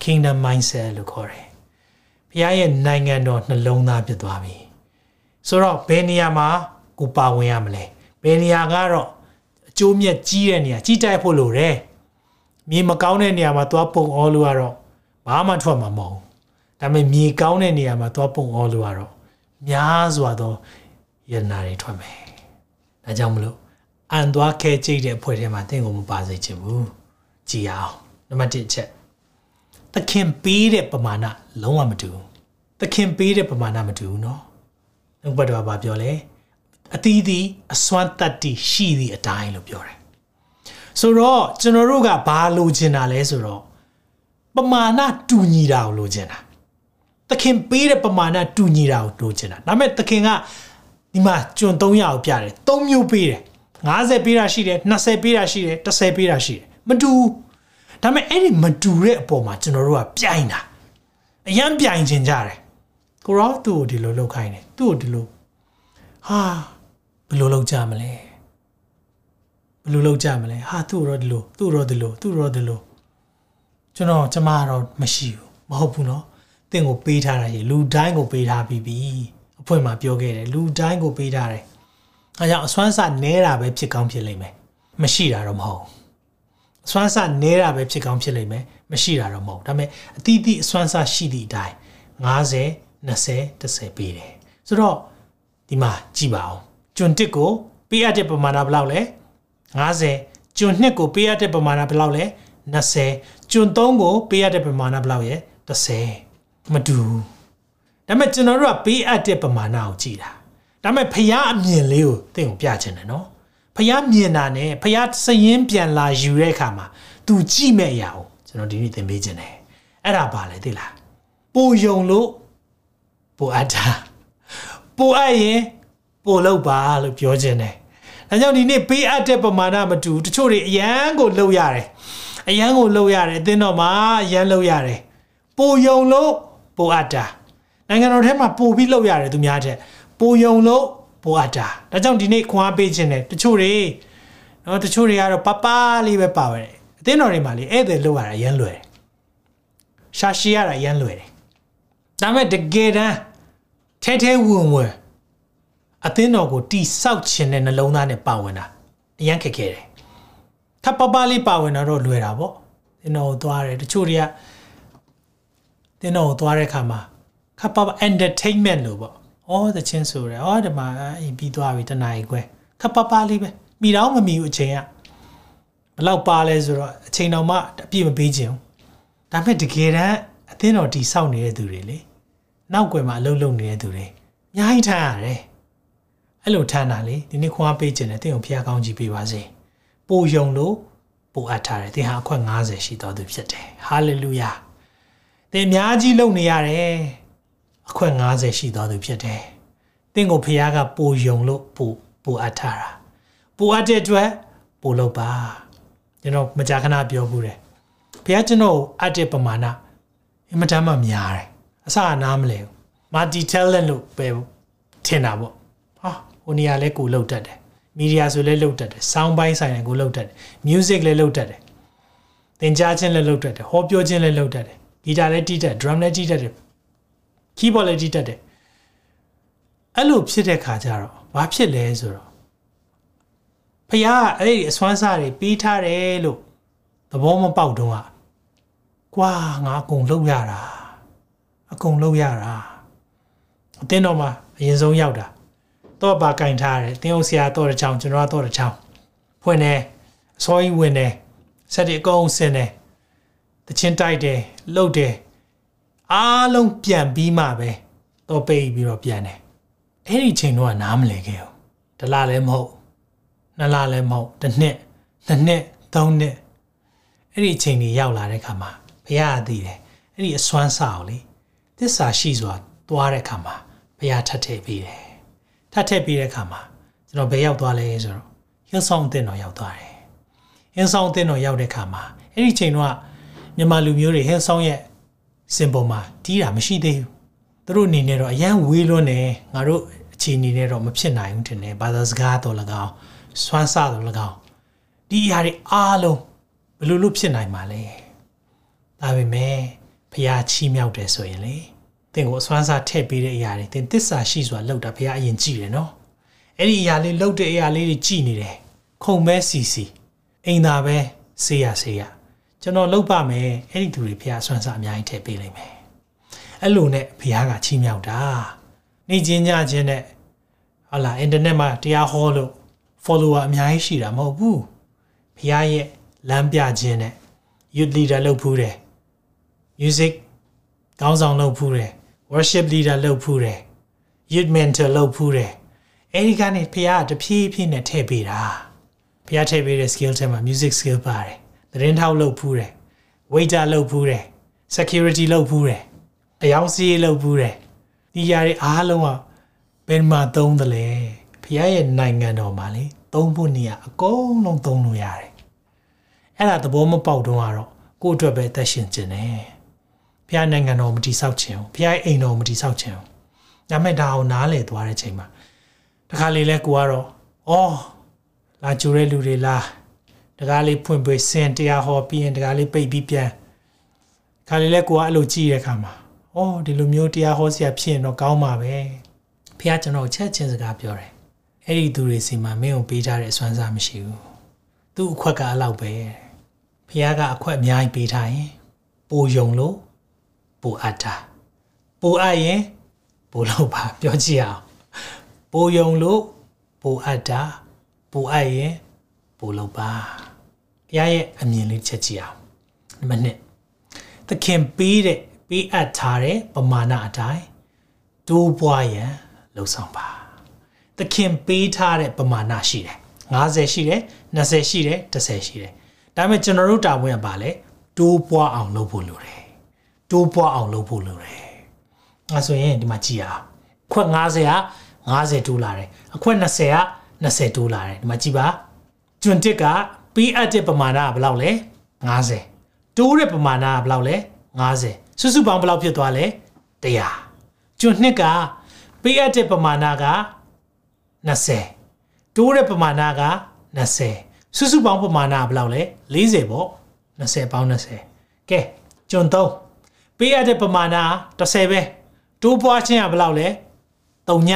kingdom mindset လို့ခေါ်တယ်။ဘုရားရဲ့နိုင်ငံတော်နှလုံးသားဖြစ်သွားပြီ။ဆိုတော့ဘယ်နေရာမှာကိုပါဝင်ရမလဲ။ဘယ်နေရာကတော့အကျိုးမြတ်ကြီးတဲ့နေရာကြီးတိုက်ဖို့လိုတယ်။မြေမကောင်းတဲ့နေရာမှာသွားပုံအောလို့ကတော့ဘာမှထွက်မှာမဟုတ်ဘူး။ ဒါပေမဲ့မြေကောင်းတဲ့နေရာမှာသွားပုံအောလို့ကတော့များစွာသောယန္နာတွေထွက်မယ်။ဒါကြောင့်မလို့အန်သွားခဲကြိတ်တဲ့ဖွဲ့ထဲမှာတင့်ကိုမပါစေချင်ဘူး။ကြည်အောင်နံပါတ်1ချက်သခင်ပေးတဲ့ပမာဏလုံးဝမတူဘူးသခင်ပေးတဲ့ပမာဏမတူဘူးเนาะနှုတ်ဘတ်တော်ကပြောလဲအသီးသီးအစွမ်းတတ္တိရှိသည့်အတိုင်းလို့ပြောတယ်ဆိုတော့ကျွန်တော်တို့ကဘာလိုချင်တာလဲဆိုတော့ပမာဏတူညီတာကိုလိုချင်တာ သခင်ပေးတဲ့ပမာဏတူညီတာကိုလိုချင်တာဒါပေမဲ့သခင်ကဒီမှာကျွန်300ကိုပြတယ်3မျိုးပေးတယ်50ပေးတာရှိတယ်20ပေးတာရှိတယ်10ပေးတာရှိတယ်မတူဘူးဒါပေမဲ့အဲ့ဒီမတူတဲ့အပေါ်မှာကျွန်တော်တို့ကပြိုင်တာအရန်ပြိုင်ချင်ကြတယ်ကိုရောသူ့ကိုဒီလိုလုပ်ခိုင်းတယ်သူ့ကိုဒီလိုဟာဘယ်လိုလုပ်ကြမလဲဘယ်လိုလုပ်ကြမလဲဟာသူ့ရောဒီလိုသူ့ရောဒီလိုသူ့ရောဒီလိုကျွန်တော်ကျမတော့မရှိဘူးမဟုတ်ဘူးเนาะ တင့်ကိုပေးထားတာရေလူတိုင်းကိုပေးထားပြီးပြီအဖွင့်မှာပြောခဲ့တယ်လူတိုင်းကိုပေးထားတယ်အဲကြောင့်အစွမ်းစနဲတာပဲဖြစ်ကောင်းဖြစ်လိမ့်မယ်မရှိတာတော့မဟုတ်ဘူးစွမ်းဆနဲတာပဲဖြစ်ကောင်းဖြစ်လိမ့်မယ်မရှိတာတော့မဟုတ်ဒါပေမဲ့အတီးတီးအစွမ်းဆရှိသည့်အတိုင်း50 20 30ပေးတယ်ဆိုတော့ဒီမှာကြည့်ပါအောင်ကျွန်တစ်ကိုပေးရတဲ့ပမာဏဘယ်လောက်လဲ50ကျွန်နှစ်ကိုပေးရတဲ့ပမာဏဘယ်လောက်လဲ20ကျွန်3ကိုပေးရတဲ့ပမာဏဘယ်လောက်ရဲ့30 မတူဒါပေမဲ့ကျွန်တော်တို့ကပေးအပ်တဲ့ပမာဏကိုကြည့်တာဒါပေမဲ့ဖျားအမြင်လေးကိုသင်ကိုပြချင်တယ်နော်ဖျားမြင်တာနဲ့ဖျားစရင်ပြန်လာယူတဲ့အခါမှာ तू ကြည့်မဲ့အရာကိုကျွန်တော်ဒီနေ့သင်ပေးခြင်းတယ်အဲ့ဒါပါလေသိလားပိုယုံလို့ပိုအပ်တာပိုအပ်ရင်ပိုလောက်ပါလို့ပြောခြင်းတယ်ဒါကြောင့်ဒီနေ့ပေးအပ်တဲ့ပမာဏမတူတချို့တွေအရန်ကိုလှုပ်ရတယ်အရန်ကိုလှုပ်ရတယ်အသင်းတော်မှာအရန်လှုပ်ရတယ်ပိုယုံလို့ ပိုအပ်တာနိုင်ငံတော်ထဲမှာပိုပြီးလှုပ်ရတယ်သူများတဲ့ပိုယုံလို့ပိုအပ်တာဒါကြောင့်ဒီနေ့ခွန်အားပေးခြင်းတယ်တချို့တွေနော်တချို့တွေကတော့ပပလေးပဲပါပါတယ်အသင်းတော်တွေမှာလေဧည့်သည်လှုပ်ရတာအရန်လွယ်တယ်ရှာရှည်ရတာအရန်လွယ်တယ်ဒါပေမဲ့တကယ်တမ်းထဲထဲဝင်ဝင်အသင်းတော်ကိုတိဆောက်ခြင်းတဲ့နှလုံးသားနဲ့ပါဝင်တာအရန်ခက်ခဲတယ်ထပ်ပပလေးပါဝင်တော့လွယ်တာပေါ့သင်တော်ကိုသွားတယ်တချို့တွေက သင်တော်ကိုသွားတဲ့အခါမှာခပ်ပပ entertainment လို့ပေါ့ဩသချင်းဆိုတယ်ဩဒီမှာအိမ်ပြီးသွားပြီတနားရီခွဲခပ်ပပလေးပဲမိတော့မမီဘူးအချိန်ကဘလောက်ပါလဲဆိုတော့အချိန်တော်မှအပြည့်မပေးခြင်းဒါပေမဲ့တကယ်တမ်းအသင်းတော်တိဆောက်နေတဲ့သူတွေလေနောက်ွယ်မှာအလုပ်လုပ်နေတဲ့သူတွေအများကြီးထားရတယ်အဲ့လိုထမ်းတာလေဒီနေ့ခွန်အားပေးခြင်းနဲ့တင့်ကိုဖျားကောင်းကြည့်ပေးပါစေပိုယုံလို့ပိုအပ်ထားတယ်သင်ဟာအခွက်90ရှိတော်သူဖြစ်တယ်ဟာလေလုယာ သင်အများကြီးလုပ်နေရတယ်အခွက်90ရှိတော်သူဖြစ်တယ်သင်ကိုဖျားကပိုယုံလို့ပိုပိုအပ်ထားတာပိုအပ်တဲ့အတွက်ပိုလုပ်ပါကျွန်တော်မကြာခဏပြောဘူးတယ်ဖျားကျွန်တော်အပ်တဲ့ပမာဏအင်မတန်မှများတယ်အစအနားမလဲဘူးမာတီတယ်လန့်လို့ပဲထင်တာပေါ့ဟာဟိုနေရာလဲကိုလှုပ်တတ်တယ်မီဒီယာဆိုလဲလှုပ်တတ်တယ်ဆောင်းပိုင်းဆိုင်တယ်ကိုလှုပ်တတ်တယ် music လဲလှုပ်တတ်တယ်သင်ကြားခြင်းလဲလှုပ်တတ်တယ်ဟောပြောခြင်းလဲလှုပ်တတ်တယ် ဂီတာလဲတီးတတ် drum လဲတီးတတ်တယ် keyboard လဲတီးတတ်တယ်အဲ့လိုဖြစ်တဲ့ခါကျတော့ဘာဖြစ်လဲဆိုတော့ဖခင်ကအဲ့ဒီအစွမ်းစားတွေပေးထားတယ်လို့သဘောမပေါက်တော့อ่ะကွာငါအကုန်လှုပ်ရတာအကုန်လှုပ်ရတာအတင်းတော်မှာအရင်ဆုံးရောက်တာတော့ပါကင်ထားတယ်တင်းအောင်ဆရာတော့တဲ့ချောင်းကျွန်တော်ကတော့တဲ့ချောင်းဖွင့်တယ်အစောကြီးဝင်တယ်ဆက်ဒီအကုန်ဆင်းတယ် တချင်းတိုက်တယ်လှုပ်တယ်အားလုံးပြန်ပြီးမှပဲတော့ပိတ်ပြီးတော့ပြန်တယ်အဲ့ဒီချိန်တော့နားမလည်ခဲ့ဘူးတလားလည်းမဟုတ်နှစ်လားလည်းမဟုတ်တစ်နှစ်နှစ်နှစ်သုံးနှစ်အဲ့ဒီအချိန်ကြီးရောက်လာတဲ့ခါမှာဘုရားသိတယ်အဲ့ဒီအစွမ်းစာကိုလေသစ္စာရှိစွာသွားတဲ့ခါမှာဘုရားထပ်ထည့်ပေးတယ်ထပ်ထည့်ပေးတဲ့ခါမှာကျွန်တော်ဘယ်ရောက်သွားလဲဆိုတော့ဟင်းဆောင်အသင်းတော်ရောက်သွားတယ်ဟင်းဆောင်အသင်းတော်ရောက်တဲ့ခါမှာအဲ့ဒီချိန်တော့ မြန်မာလူမျိုးတွေဟင်းဆောင်ရဲ့စင်ပေါ်မှာတီးတာမရှိသေးဘူးသူတို့အနေနဲ့တော့အရန်ဝေးလွန်းတယ်ငါတို့အခြေအနေနဲ့တော့မဖြစ်နိုင်ဘူးထင်တယ်ဘာသာစကားတော့၎င်းစွမ်းစားတော့၎င်းဒီအရာတွေအားလုံးဘယ်လိုလုပ်ဖြစ်နိုင်မှာလဲဒါပေမဲ့ဖះချီးမြှောက်တယ်ဆိုရင်လေသင်ကိုအစွမ်းစားထည့်ပေးတဲ့အရာတွေသင်သစ္စာရှိစွာလုပ်တာဖះအရင်ကြည့်တယ်နော်အဲ့ဒီအရာလေးလုပ်တဲ့အရာလေးတွေကြည့်နေတယ်ခုံမဲစီစီအိမ်သာပဲဆေးရဆေးရ ကျွန်တော်လုပ်ပါမယ်အဲ့ဒီသူတွေဖះအစွမ်းစားအများကြီးထည့်ပေးလိမ့်မယ်အဲ့လိုနဲ့ဖះကချီးမြှောက်တာနေချင်းညချင်းနဲ့ဟာလာအင်တာနက်မှာတရားဟောလို့ follower အများကြီးရှိတာမဟုတ်ဘူးဖះရဲ့လမ်းပြခြင်းနဲ့ youth leader လုပ်ဖူးတယ် music ကောင်းဆောင်လုပ်ဖူးတယ် worship leader လုပ်ဖူးတယ် youth mentor လုပ်ဖူးတယ်အဲဒီကနေဖះတဖြည်းဖြည်းနဲ့ထည့်ပေးတာဖះထည့်ပေးတဲ့ skill ထဲမှာ music skill ပါတယ် သတင်းထောက်လုပ်ဖူးတယ် waiter လုပ်ဖူးတယ် security လုပ်ဖူးတယ်အယောင်စီးလုပ်ဖူးတယ်ဒီຢာတွေအားလုံးကဘယ်မှာသုံးသလဲဖះရဲ့နိုင်ငံတော်မှာလေသုံးဖို့နေရအကုန်လုံးသုံးလို့ရတယ်အဲ့ဒါသဘောမပေါက်တော့ကတော့ကိုယ့်အတွက်ပဲသက်ရှင်ခြင်းနဲ့ဖះနိုင်ငံတော်မတိဆောက်ခြင်းဖះအိမ်တော်မတိဆောက်ခြင်းဒါမဲ့ဒါအောင်နားလေသွားတဲ့ချိန်မှာတခါလေလဲကိုကတော့အော်လာကြိုတဲ့လူတွေလား တကားလေးဖွင့်ပေးစင်တရားဟောပြီးရင်တကားလေးပိတ်ပြီးပြန်ခါလေးလဲကိုကအဲ့လိုကြည့်တဲ့အခါမှာအော်ဒီလိုမျိုးတရားဟောဆရာဖြစ်ရင်တော့ကောင်းပါပဲဖះကျွန်တော်ချက်ချင်းစကားပြောတယ်အဲ့ဒီသူတွေစီမှာမင်းကိုပေးထားတဲ့အစွမ်းစားမရှိဘူးသူ့အခွက်ကအဲ့လောက်ပဲဖះကအခွက်အများကြီးပေးထားရင်ပိုယုံလို့ပိုအပ်တာပိုအပ်ရင်ပိုလုပ်ပါပြောကြည့်အောင်ပိုယုံလို့ပိုအပ်တာပိုအပ်ရင်ပိုလုပ်ပါ ဘုရားရဲ့အမြင်လေးချက်ကြည့်အောင်နံပါတ်1သခင်ပေးတဲ့ပေးအပ်ထားတဲ့ပမာဏအတိုင်းတိုးပွားရန်လှုပ်ဆောင်ပါသခင်ပေးထားတဲ့ပမာဏရှိတယ်50ရှိတယ်20ရှိတယ်10ရှိတယ်ဒါပေမဲ့ကျွန်တော်တို့တာဝန်ကပါလေတိုးပွားအောင်လုပ်ဖို့လိုတယ်တိုးပွားအောင်လုပ်ဖို့လိုတယ်အဲဆိုရင်ဒီမှာကြည့်ရအောင်ခွက်50က50တိုးလာတယ်အခွက်20က20တိုးလာတယ်ဒီမှာကြည့်ပါကျွန်းတစ်က ပေးအပ်တဲ့ပမာဏကဘယ်လောက်လဲ50တိုးတဲ့ပမာဏကဘယ်လောက်လဲ50စုစုပေါင်းဘယ်လောက်ဖြစ်သွားလဲ100ကျွန်းနှစ်ကပေးအပ်တဲ့ပမာဏက20တိုးတဲ့ပမာဏက20စုစုပေါင်းပမာဏကဘယ်လောက်လဲ40ပေါ့20ပေါင်း20ကဲကျွန်း3ပေးအပ်တဲ့ပမာဏ30ပဲတိုးပွားခြင်းကဘယ်လောက်လဲ3ည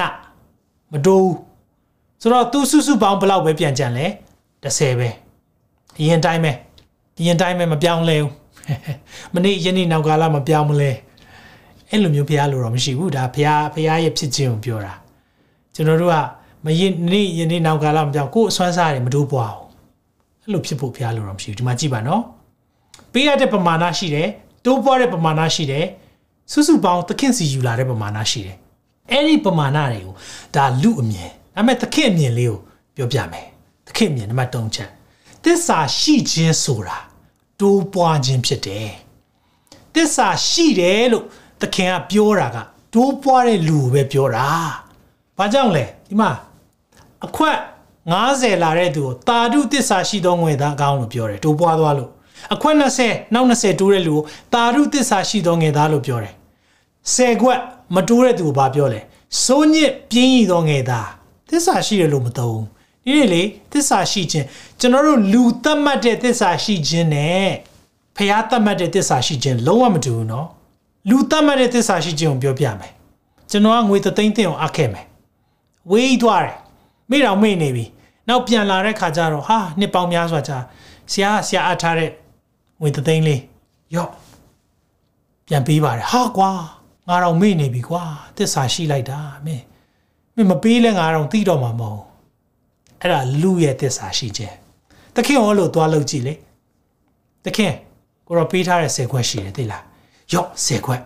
မတိုးဘူးဆိုတော့သူစုစုပေါင်းဘယ်လောက်ပဲပြန်ကြံလဲ30ပဲ အရင်တိုင်းပဲအရင်တိုင်းပဲမပြောင်းလဲဘူးမနေ့ယနေ့နောက်ကာလမပြောင်းမလဲအဲ့လိုမျိုးဖះလို့တော့မရှိဘူးဒါဖះဖះရဲ့ဖြစ်ခြင်းကိုပြောတာကျွန်တော်တို့ကမယနေ့ယနေ့နောက်ကာလမပြောင်းကိုယ်အစွမ်းစားတယ်မတိုးပွားဘူးအဲ့လိုဖြစ်ဖို့ဖះလို့တော့မရှိဘူးဒီမှာကြည့်ပါနော်ပေးရတဲ့ပမာဏရှိတယ်တိုးပွားတဲ့ပမာဏရှိတယ်စုစုပေါင်းသခင်စီယူလာတဲ့ပမာဏရှိတယ်အဲ့ဒီပမာဏတွေကိုဒါလူအမြင်ဒါပေမဲ့သခင်အမြင်လေးကိုပြောပြမယ်သခင်အမြင်နံပါတ်3ချက် သစ္စာရှိခြင်းဆိုတာတိုးပွားခြင်းဖြစ်တယ်သစ္စာရှိတယ်လို့သခင်ကပြောတာကတိုးပွားတဲ့လူကိုပဲပြောတာဘာကြောင့်လဲဒီမှာအခွက်90လာတဲ့သူကိုတာဓုသစ္စာရှိသောငွေသားအကောင်းလို့ပြောတယ်တိုးပွားသွားလို့အခွက်20နောက်20တိုးတဲ့လူကိုတာဓုသစ္စာရှိသောငွေသားလို့ပြောတယ်10ခွက်မတိုးတဲ့သူကိုဘာပြောလဲစိုးညစ်ပြင်းရည်သောငယ်သားသစ္စာရှိတယ်လို့မသုံး ဒီလေသစ္စာရှိခြင်းကျွန်တော်တို့လူသတ်မှတ်တဲ့သစ္စာရှိခြင်းနဲ့ဖះသတ်မှတ်တဲ့သစ္စာရှိခြင်းလုံးဝမတူဘူးနော်လူသတ်မှတ်တဲ့သစ္စာရှိခြင်းကိုပြောပြမယ်ကျွန်တော်ကငွေသသိန်းသိန်းအောင်အပ်ခဲ့မယ်ဝေးသွားတယ်မိတော်မိနေပြီနောက်ပြန်လာတဲ့ခါကျတော့ဟာနှစ်ပေါင်းများစွာကြာဆရာဆရာအပ်ထားတဲ့ငွေသသိန်းလေးရော့ပြန်ပေးပါတယ်ဟာကွာငါတော်မိနေပြီကွာသစ္စာရှိလိုက်တာမင်းမပေးလဲငါတော်သိတော့မှာမဟုတ် အဲ့ဒါလူရဲ့သစ္စာရှိခြင်းတခင်ဟောလို့သွားလို့ကြည့်လေတခင်ကိုတော့ပေးထားတဲ့10ခွက်ရှိတယ်သိလားရော့10ခွက်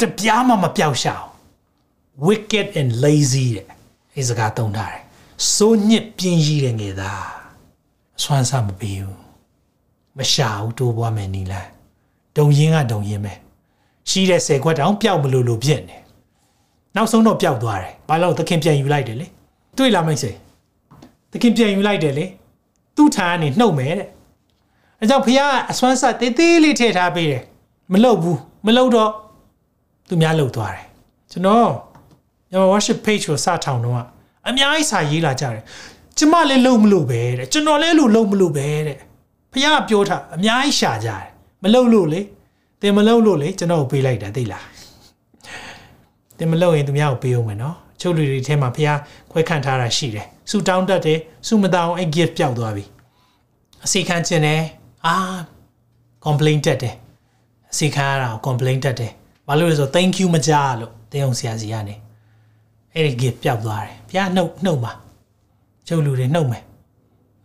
တပြားမှမပြောက်ရှာအောင် wicked and lazy တဲ့အဲစကားသုံးထားတယ်စိုးညစ်ပြင်းရည်တဲ့ငယ်သားအစွမ်းစားမပေးဘူးမရှာဘူးတိုးပွားမယ်နီလန်ဒုံရင်ကဒုံရင်ပဲရှိတဲ့ဆယ်ခွက်တောင်ပျောက်မလို့လို့ဖြစ်နေနောက်ဆုံးတော့ပျောက်သွားတယ်ဘာလို့သခင်ပြန်ယူလိုက်တယ်လေတွေ့လားမိတ်ဆွေ သခင်ပြန်ယူလိုက်တယ်လေသူ့ထံကနေနှုတ်မယ်တဲ့အဲကြောင့်ဖခင်ကအစွမ်းဆက်တေးသေးလေးထည့်ထားပေးတယ်မလုပ်ဘူးမလုပ်တော့သူများလုပ်သွားတယ်ကျွန်တော်ညမ worship page ကိုစထောင်တော့အများကြီးစာရေးလာကြတယ်ကျမလည်းလုံမလို့ပဲတဲ့ကျွန်တော်လည်းလို့လုံမလို့ပဲတဲ့ဖခင်ကပြောထားအများကြီးရှာကြတယ်မလုံလို့လေတင်မလုံလို့လေကျွန်တော်ကိုပေးလိုက်တာသိလားတင်မလုံရင်သူများကိုပေးအောင်မယ်နော် ချုပ်လူတွေထဲမှာဖះခွဲခန့်ထားတာရှိတယ်ဆူတောင်းတတ်တယ်ဆူမတောင်းအဲ့ gift ပျောက်သွားပြီအစီခံခြင်းတယ်အာ complain တက်တယ်အစီခံရတာကို complain တက်တယ်ဘာလို့လဲဆို thank you မကြားလို့တင်းအောင်ဆရာစီကနေအဲ့ဒီ gift ပျောက်သွားတယ်ဖះနှုတ်နှုတ်ပါချုပ်လူတွေနှုတ်မယ်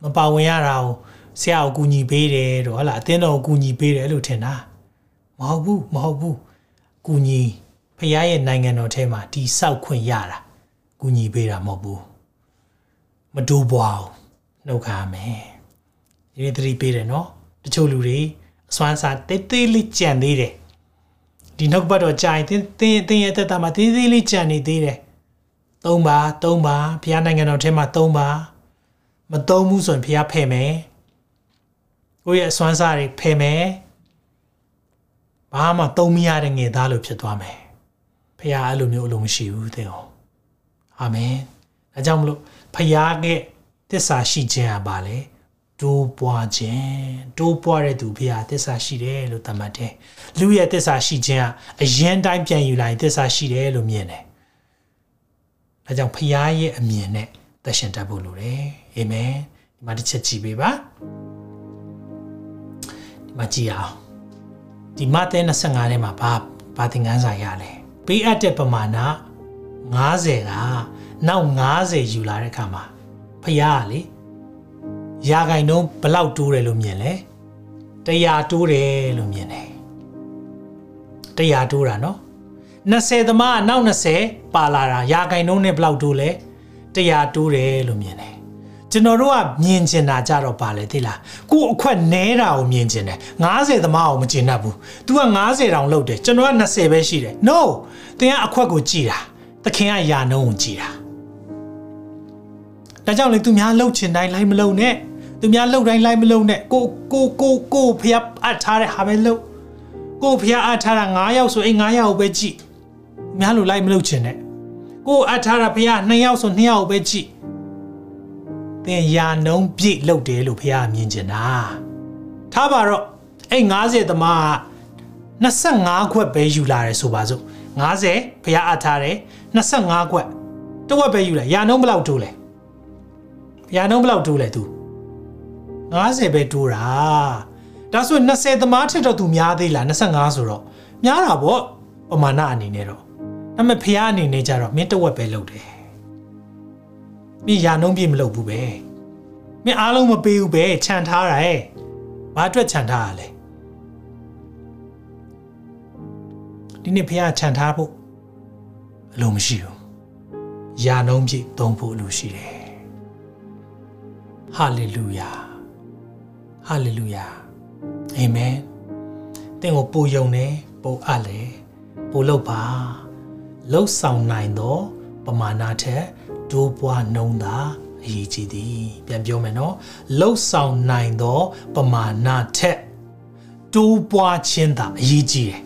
မပါဝင်ရတာကိုဆရာကိုကူညီပေးတယ်တော့ဟလာအတင်းတော်ကိုကူညီပေးတယ်လို့ထင်တာမဟုတ်ဘူးမဟုတ်ဘူးကူညီဖခင်ရဲ့နိုင်ငံတော်ထဲမှာဒီဆောက်ခွင့်ရတာ ကူညီပေးတာမဟုတ်ဘူးမတိုးပွားဘူးနှုတ်ခါမယ်ဒီနေ့သတိပေးတယ်နော်တချို့လူတွေအစွမ်းစားတေးသေးလေးကြံသေးတယ်ဒီနှုတ်ဘတ်တော့ကြာရင်တင်းတင်းတင်းရဲ့တက်တာမှာတေးသေးလေးကြံနေသေးတယ်သုံးပါသုံးပါဖခင်နိုင်ငံတော်ထဲမှာသုံးပါမသုံးဘူးဆိုရင်ဖခင်ဖယ်မယ်ကိုယ့်ရဲ့အစွမ်းစားတွေဖယ်မယ်ဘာမှသုံးမရတဲ့ငယ်သားလို့ဖြစ်သွားမယ်ဖခင်အဲ့လိုမျိုးအလိုမရှိဘူးတဲ့ဟော အာမင်ဒါကြောင့်မလို့ဖခင်ရဲ့တစ္ဆာရှိခြင်းဟာပါလေတိုးပွားခြင်းတိုးပွားတဲ့သူဖခင်တစ္ဆာရှိတယ်လို့သတ်မှတ်တယ်လူရဲ့တစ္ဆာရှိခြင်းဟာအရင်တိုင်းပြန်ယူလိုက်တစ္ဆာရှိတယ်လို့မြင်တယ်ဒါကြောင့်ဖခင်ရဲ့အမြင်နဲ့သက်ရှင်တတ်ဖို့လိုတယ်အာမင်ဒီမှာတစ်ချက်ကြည့်ပေးပါဒီမှာကြည့်အောင်ဒီမဿဲ25ထဲမှာဘာဘဘာသင်ခန်းစာရလဲပေးအပ်တဲ့ပမာဏ 90ကနောက်90ယူလာတဲ့အခါမှာဖယားကလေရာဂိုင်နှုန်းဘလောက်တိုးတယ်လို့မြင်လဲ100တိုးတယ်လို့မြင်တယ်100တိုးတာနော်20သမားကနောက်20ပါလာတာရာဂိုင်နှုန်းနဲ့ဘလောက်တိုးလဲ100တိုးတယ်လို့မြင်တယ်ကျွန်တော်တို့ကမြင်ကျင်တာကြတော့ပါလေသိလားကို့အခွက်နဲတာကိုမြင်ကျင်တယ်90သမားကိုမကျင်တတ်ဘူး तू က90တောင်လောက်တယ်ကျွန်တော်က20ပဲရှိတယ် no သင်ကအခွက်ကိုကြည်တာ သခင်ကယာနှုံးကိုကြည်တာဒါကြောင့်လေသူများလှုပ်ချင်တိုင်းလိုက်မလုံနဲ့သူများလှုပ်တိုင်းလိုက်မလုံနဲ့ကိုကိုကိုကိုဖျက်အပ်ထားတဲ့ဟာပဲလှုပ်ကိုဖျက်အပ်ထားတာ9ယောက်ဆိုအဲ့9ယောက်ပဲကြည့်များလို့လိုက်မလှုပ်ချင်နဲ့ကိုအပ်ထားတာဖျက်2ယောက်ဆို2ယောက်ပဲကြည့်သင်ယာနှုံးပြည့်လှုပ်တယ်လို့ဖျက်မြင်ချင်တာထားပါတော့အဲ့90သမားက25ခွက်ပဲယူလာတယ်ဆိုပါစို့50ဖျက်အပ်ထားတယ် 25ခွက်တဝက်ပဲယူလာယာနှုံးဘယ်လောက်တိုးလဲရာနှုန်းဘယ်လောက်တိုးလဲ तू 50ပဲတိုးတာဒါဆို20သမားထက်တော့ तू များသေးလား25ဆိုတော့များတာပေါ့ပမာဏအနေနဲ့တော့ဒါပေမဲ့ဖះအနေနဲ့ကြတော့မင်းတဝက်ပဲလုပ်တယ်မင်းရာနှုန်းပြည့်မလုပ်ဘူးပဲမင်းအားလုံးမပေးဘူးပဲခြံထားတာဟဲ့ဘာအတွက်ခြံထားရလဲဒီနေ့ဖះခြံထားဖို့ အလိုမရှိဘူးရာနှုန်းပြည့်သုံးဖို့အလိုရှိတယ်ဟာလေလုယာဟာလေလုယာအာမင်သင်ကိုပူယုံတယ်ပူအပ်လေပူလို့ပါလှုပ်ဆောင်နိုင်သောပမာဏထက်ဒိုးပွားနှုံးသာအရေးကြီးသည်ပြန်ပြောမယ်နော်လှုပ်ဆောင်နိုင်သော ပမာဏထက်ဒိုးပွားခြင်းသာအရေးကြီးတယ်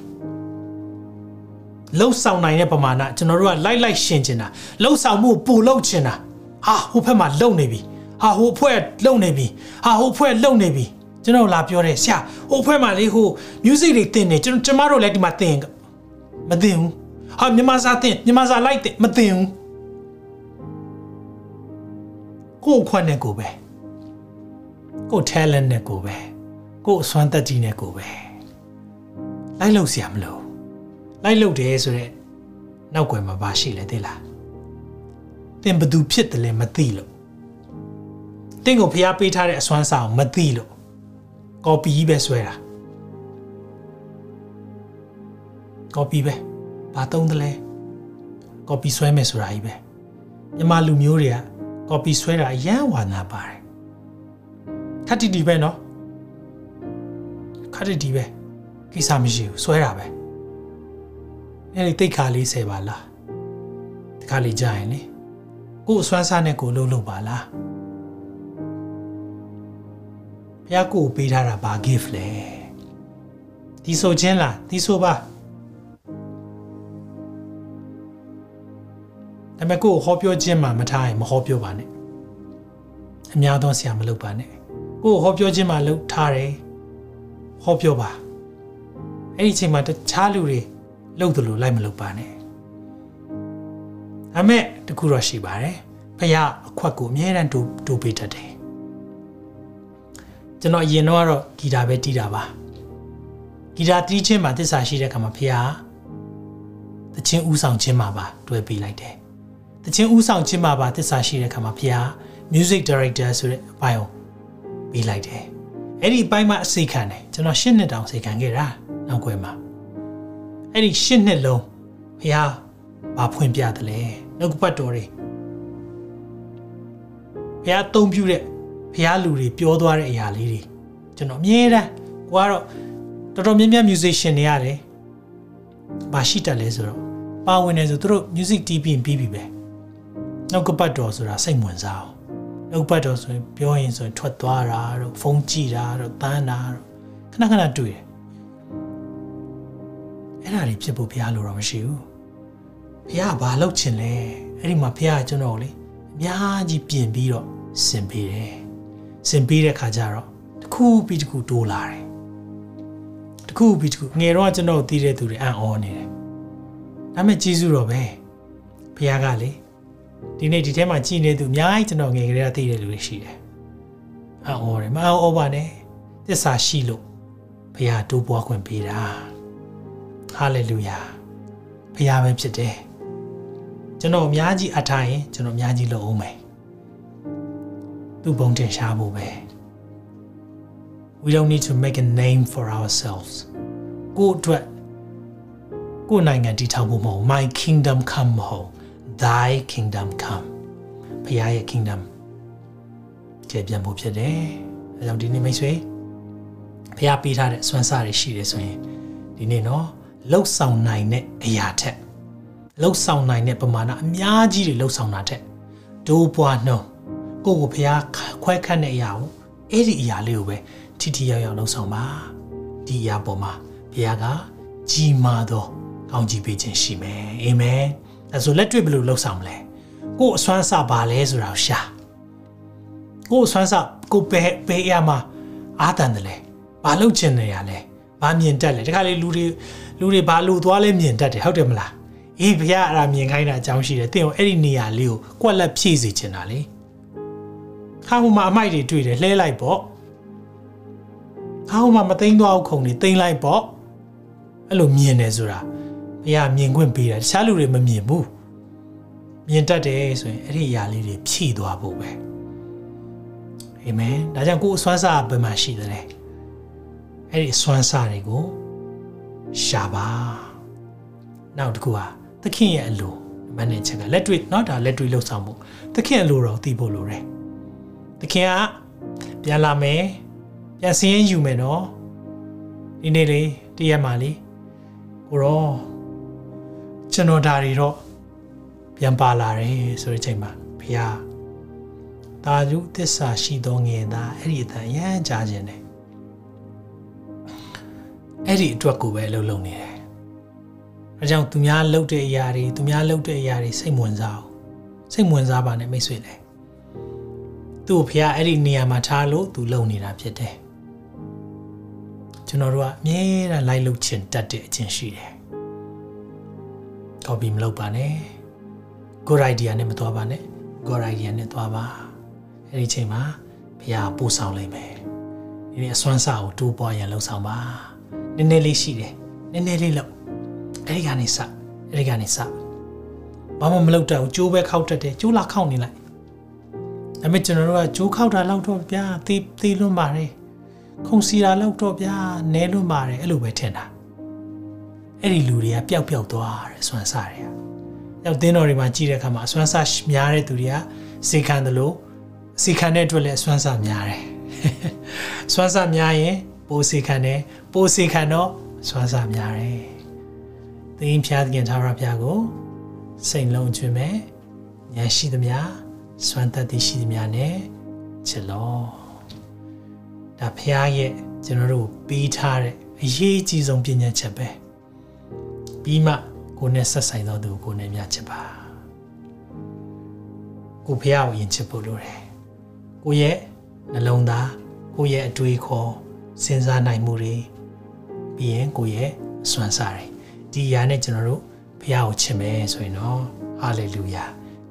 လှုပ်ဆောင်နိုင်တဲ့ပမာဏကျွန်တော်တို့ကလိုက်လိုက်ရှင်းချင်တာလှုပ်ဆောင်မှုပူလှုပ်ချင်တာဟာဟိုဘက်မှာလှုပ်နေပြီဟာဟိုအဖွဲ့လုံနေပြီဟာဟိုအဖွဲ့လုံနေပြီကျွန်တော်လာပြောတယ်ဆရာဟိုအဖွဲ့မှာလေဟို music တွေတင်နေကျွန်တော်ကျမတို့လည်းဒီမှာတင်မတင်ဘူးဟာမြန်မာစာတင်မြန်မာစာလိုက်တင်မတင်ဘူးကိုယ်ခွန်းနဲ့ကိုပဲကိုယ် talent နဲ့ကိုပဲကိုယ်အစွမ်းတက်ကြီးနဲ့ကိုပဲလိုက်လို့ဆရာမလို့ လိုက်လို့တယ်ဆိုတော့နောက်ွယ်မှာပါရှိလဲသိလားသင်ဘသူဖြစ်တယ်လဲမသိလို့တင့်ကိုဖျားပေးထားတဲ့အစွမ်းစာကိုမသိလို့ကော်ပီကြီးပဲဆွဲတာကော်ပီပဲဘာသုံးတယ်လဲကော်ပီဆွဲမယ်ဆိုတာကြီးပဲမြန်မာလူမျိုးတွေကကော်ပီဆွဲတာအရန်ဝါနာပါတယ်ခက်တီတီပဲနော်ခက်တီတီပဲကိစ္စမရှိဘူးဆွဲတာပဲ အဲ့ဒီတိတ်ခါလေးဆယ်ပါလားတခါလေးကြာရင်လေကို့အစွမ်းစားနဲ့ကိုလှုပ်လှုပ်ပါလားဘုရားကိုပေးထားတာဘာ gift လဲဒီဆိုခြင်းလားဒီဆိုပါဒါပေမဲ့ကိုဟောပြောခြင်းမှာမထားရင်မဟောပြောပါနဲ့အများသောဆရာမလုပ်ပါနဲ့ကိုဟောပြောခြင်းမှာလုပ်ထားတယ်ဟောပြောပါအဲ့ဒီအချိန်မှာတခြားလူတွေ လုပ်တယ်လို့လိုက်မလုပ်ပါနဲ့ဒါမဲ့တခုတော့ရှိပါတယ်ဖခင်အခွက်ကိုအမြဲတမ်းတူတူပေးတတ်တယ်ကျွန်တော်အရင်တော့ကတော့ဂီတာပဲတီးတာပါဂီတာတီးခြင်းမှာသစ္စာရှိတဲ့ခါမှာဖះတခြင်းဥဆောင်ခြင်းမှာပါတွဲပေးလိုက်တယ်တခြင်းဥဆောင်ခြင်းမှာပါသစ္စာရှိတဲ့ခါမှာဖះ music director ဆိုတဲ့အပိုင်းကိုပေးလိုက်တယ်အဲ့ဒီအပိုင်းမှာအစိခံတယ်ကျွန်တော်၈နှစ်တောင်စိခံခဲ့တာနောက်ွယ်မှာ အဲ့ဒီ၈နှစ်လုံးဖះဘာဖွင့်ပြတယ်လဲနှုတ်ပတ်တော်တွေဖះအသုံးပြုတဲ့ဖះလူတွေပြောသွားတဲ့အရာလေးတွေကျွန်တော်အမြဲတမ်းကိုကတော့တော်တော်များများ musician တွေရတယ်။ဘာရှိတတ်လဲဆိုတော့ပါဝင်နေဆိုသူတို့ music တီးပြီးပြီးပြီပဲ။နောက်ကပတ်တော်ဆိုတာစိတ်ဝင်စားအောင်။နောက်ကပတ်တော်ဆိုရင်ပြောရင်ဆိုရင်ထွက်သွားတာတို့ဖုန်းကြည့်တာတို့တန်းတာတို့ခဏခဏတွေ့တယ်။ အဲ့ဒါတွေဖြစ်ဖို့ဘုရားလိုတော့မရှိဘူး။ဘုရားကဘာလုပ်ချင်လဲ။အဲ့ဒီမှာဘုရားကကျွန်တော်လေအများကြီးပြင်ပြီးတော့ဆင်ပေးတယ်။ဆင်ပေးတဲ့ခါကျတော့တစ်ခုပြီးတစ်ခုတိုးလာတယ်တစ်ခုပြီးတစ်ခုငယ်တော့ကျွန်တော်သိတဲ့သူတွေအံ့ဩနေတယ်ဒါပေမဲ့ကျေးဇူးတော်ပဲဘုရားကလေဒီနေ့ဒီထဲမှာကြည်နေသူအများကြီးကျွန်တော်ငယ်ကလေးကသိတဲ့လူတွေရှိတယ်အံ့ဩတယ်မအံ့ဩပါနဲ့သစ္စာရှိလို့ဘုရားတိုးပွားခွင့်ပေးတာ ဟာလေလုယာဖခင်ပဲဖြစ်တယ်ကျွန်တော်အများကြီးအထားရင်ကျွန်တော်အများကြီးလုပ်အောင်မယ်သူ့ဘုံတင်ရှားဖို့ပဲ we don't need to make a name for ourselves ကိုယ့်အတွက်ကိုယ့်နိုင်ငံတည်ထောင်ဖို့မဟုတ် my kingdom come မဟုတ် thy kingdom come ဘုရားရဲ့ kingdom ကျေပြန်ဖို့ဖြစ်တယ်အဲကြောင့်ဒီနေ့မိတ်ဆွေဘုရားပေးထားတဲ့စွမ်းစားတွေရှိတယ်ဆိုရင်ဒီနေ့နော် လှုပ်ဆောင်နိုင်တဲ့အရာထက်လှုပ်ဆောင်နိုင်တဲ့ပမာဏအများကြီးတွေလှုပ်ဆောင်တာထက်ဒိုးပွားနှုံကိုကိုဘုရားခွဲခန့်တဲ့အရာကိုအဲ့ဒီအရာလေးကိုပဲထိထိရောက်ရောက်လှုပ်ဆောင်ပါဒီအရာပေါ်မှာဘုရားကကြီးမားသောကောင်းကြီးပေးခြင်းရှိမယ်အာမင်အဲဆိုလက်တွေ့ဘယ်လိုလှုပ်ဆောင်မလဲကို့အစွမ်းစပါလဲဆိုတာကိုရှာကို့အစွမ်းစကိုပဲပဲရမှာအာတန်တယ်လေဘာလှုပ်ချင်နေရလဲ ဘာမြင်တတ်လဲတခါလေလူတွေလူတွေဘာလို့သွားလဲမြင်တတ်တယ်ဟုတ်တယ်မလားအေးဘုရားအဲ့ဒါမြင်ခိုင်းတာအကြောင်းရှိတယ်သင်ကိုအဲ့ဒီနေရာလေးကိုကွက်လက်ဖြည့်စေချင်တာလေခါဟိုမှာအမိုက်တွေတွေ့တယ်လှဲလိုက်ပေါ့ခါဟိုမှာမသိမ်းသွားအောင်ခုံနေသိမ်းလိုက်ပေါ့အဲ့လိုမြင်တယ်ဆိုတာဘုရားမြင်ခွင့်ပေးတာတခြားလူတွေမမြင်ဘူးမြင်တတ်တယ်ဆိုရင်အဲ့ဒီအရာလေးတွေဖြည့်သွားဖို့ပဲအာမင်ဒါကြောင့်ကိုယ်အစွမ်းစားဘယ်မှာရှိသလဲ အဲ့ဒီစွမ်းစားတွေကိုရှာပါနောက်တစ်ခုဟာသခင်ရဲ့အလိုမန်နေချက်ကလက်တွေ့နော်ဒါလက်တွေ့လှုပ်ဆောင်မှုသခင်အလိုတော်သိဖို့လိုတယ်သခင်ကပြန်လာမယ်ပြန်စင်းရင်ယူမယ်နော်ဒီနေ့လေတရက်မှလေကိုရောကျွန်တော်ဒါတွေတော့ပြန်ပါလာတယ်ဆိုတဲ့အချိန်မှာဘုရားတာယုသစ္စာရှိသောငင်သားအဲ့ဒီအတန်ရမ်းကြားခြင်းတယ် အဲ့ဒီအတွက်ကိုပဲလှုပ်လှုပ်နေတယ်။အဲကြောင့်သူများလှုပ်တဲ့အရာတွေသူများလှုပ်တဲ့အရာတွေစိတ်ဝင်စားအောင်စိတ်ဝင်စားပါနဲ့မိတ်ဆွေလေ။သူ့ဖះအဲ့ဒီနေရာမှာထားလို့သူလှုပ်နေတာဖြစ်တယ်။ကျွန်တော်တို့ကအမြဲတမ်းလိုက်လှုပ်ချင်တတ်တဲ့အချင်းရှိတယ်။ copy မလုပ်ပါနဲ့။ good idea နဲ့မသွားပါနဲ့။ good idea နဲ့သွားပါ။အဲ့ဒီချိန်မှာဖះပို့ဆောင်လိုက်မယ်။ဒီနေ့အစွမ်းစာကိုတိုးပွားရန်လှုပ်ဆောင်ပါ။ နည်းနည်းလေးရှိတယ်နည်းနည်းလေးလောက်အဲ့ဒီကနေစအဲ့ဒီကနေစဘာမှမလုပ်တော့ကျိုးပဲခောက်တတ်တယ်ကျိုးလာခောက်နေလိုက်ဒါပေမဲ့ကျွန်တော်တို့ကကျိုးခောက်တာလောက်တော့ဗျာသေးသေးလွန်းပါတယ်ခုံစီတာလောက်တော့ဗျာနဲလွန်းပါတယ်အဲ့လိုပဲထင်တာအဲ့ဒီလူတွေကပျောက်ပျောက်သွားတယ်ဆွမ်းစားတွေကရောက်တင်းတော်တွေမှာကြည့်တဲ့အခါမှာဆွမ်းစားများတဲ့သူတွေကစေခံတယ်လို့စေခံတဲ့အတွက်လည်းဆွမ်းစားများတယ်ဆွမ်းစားများရင်ပိုးစေခံတယ် ပိုးစေခံတော့စွမ်းစားများတယ်။သင်ဖျားခင်သာရဖျားကိုစိတ်လုံးကျွင်မဲ့ဉာဏ်ရှိသမျှစွမ်းတတ်သည်ရှိသမျှနဲ့ချစ်လို့ဒါဖျားရဲ့ကျွန်တော်တို့ပေးထားတဲ့အရေးအကြီးဆုံးပညာချက်ပဲပြီးမှကိုယ်နဲ့ဆက်ဆိုင်သောသူကိုယ်နဲ့မြတ်ချစ်ပါကိုဖျားကိုယဉ်ချစ်ဖို့လိုတယ်ကိုရဲ့နှလုံးသားကိုရဲ့အတွေးခေါ်စဉ်းစားနိုင်မှုတွေ ပြီးရင်ကိုယ့်ရဲ့အစွမ်းစားတွေဒီအရာနဲ့ကျွန်တော်တို့ဘုရားကိုချစ်မယ်ဆိုရင်တော့ဟာလေလုယာ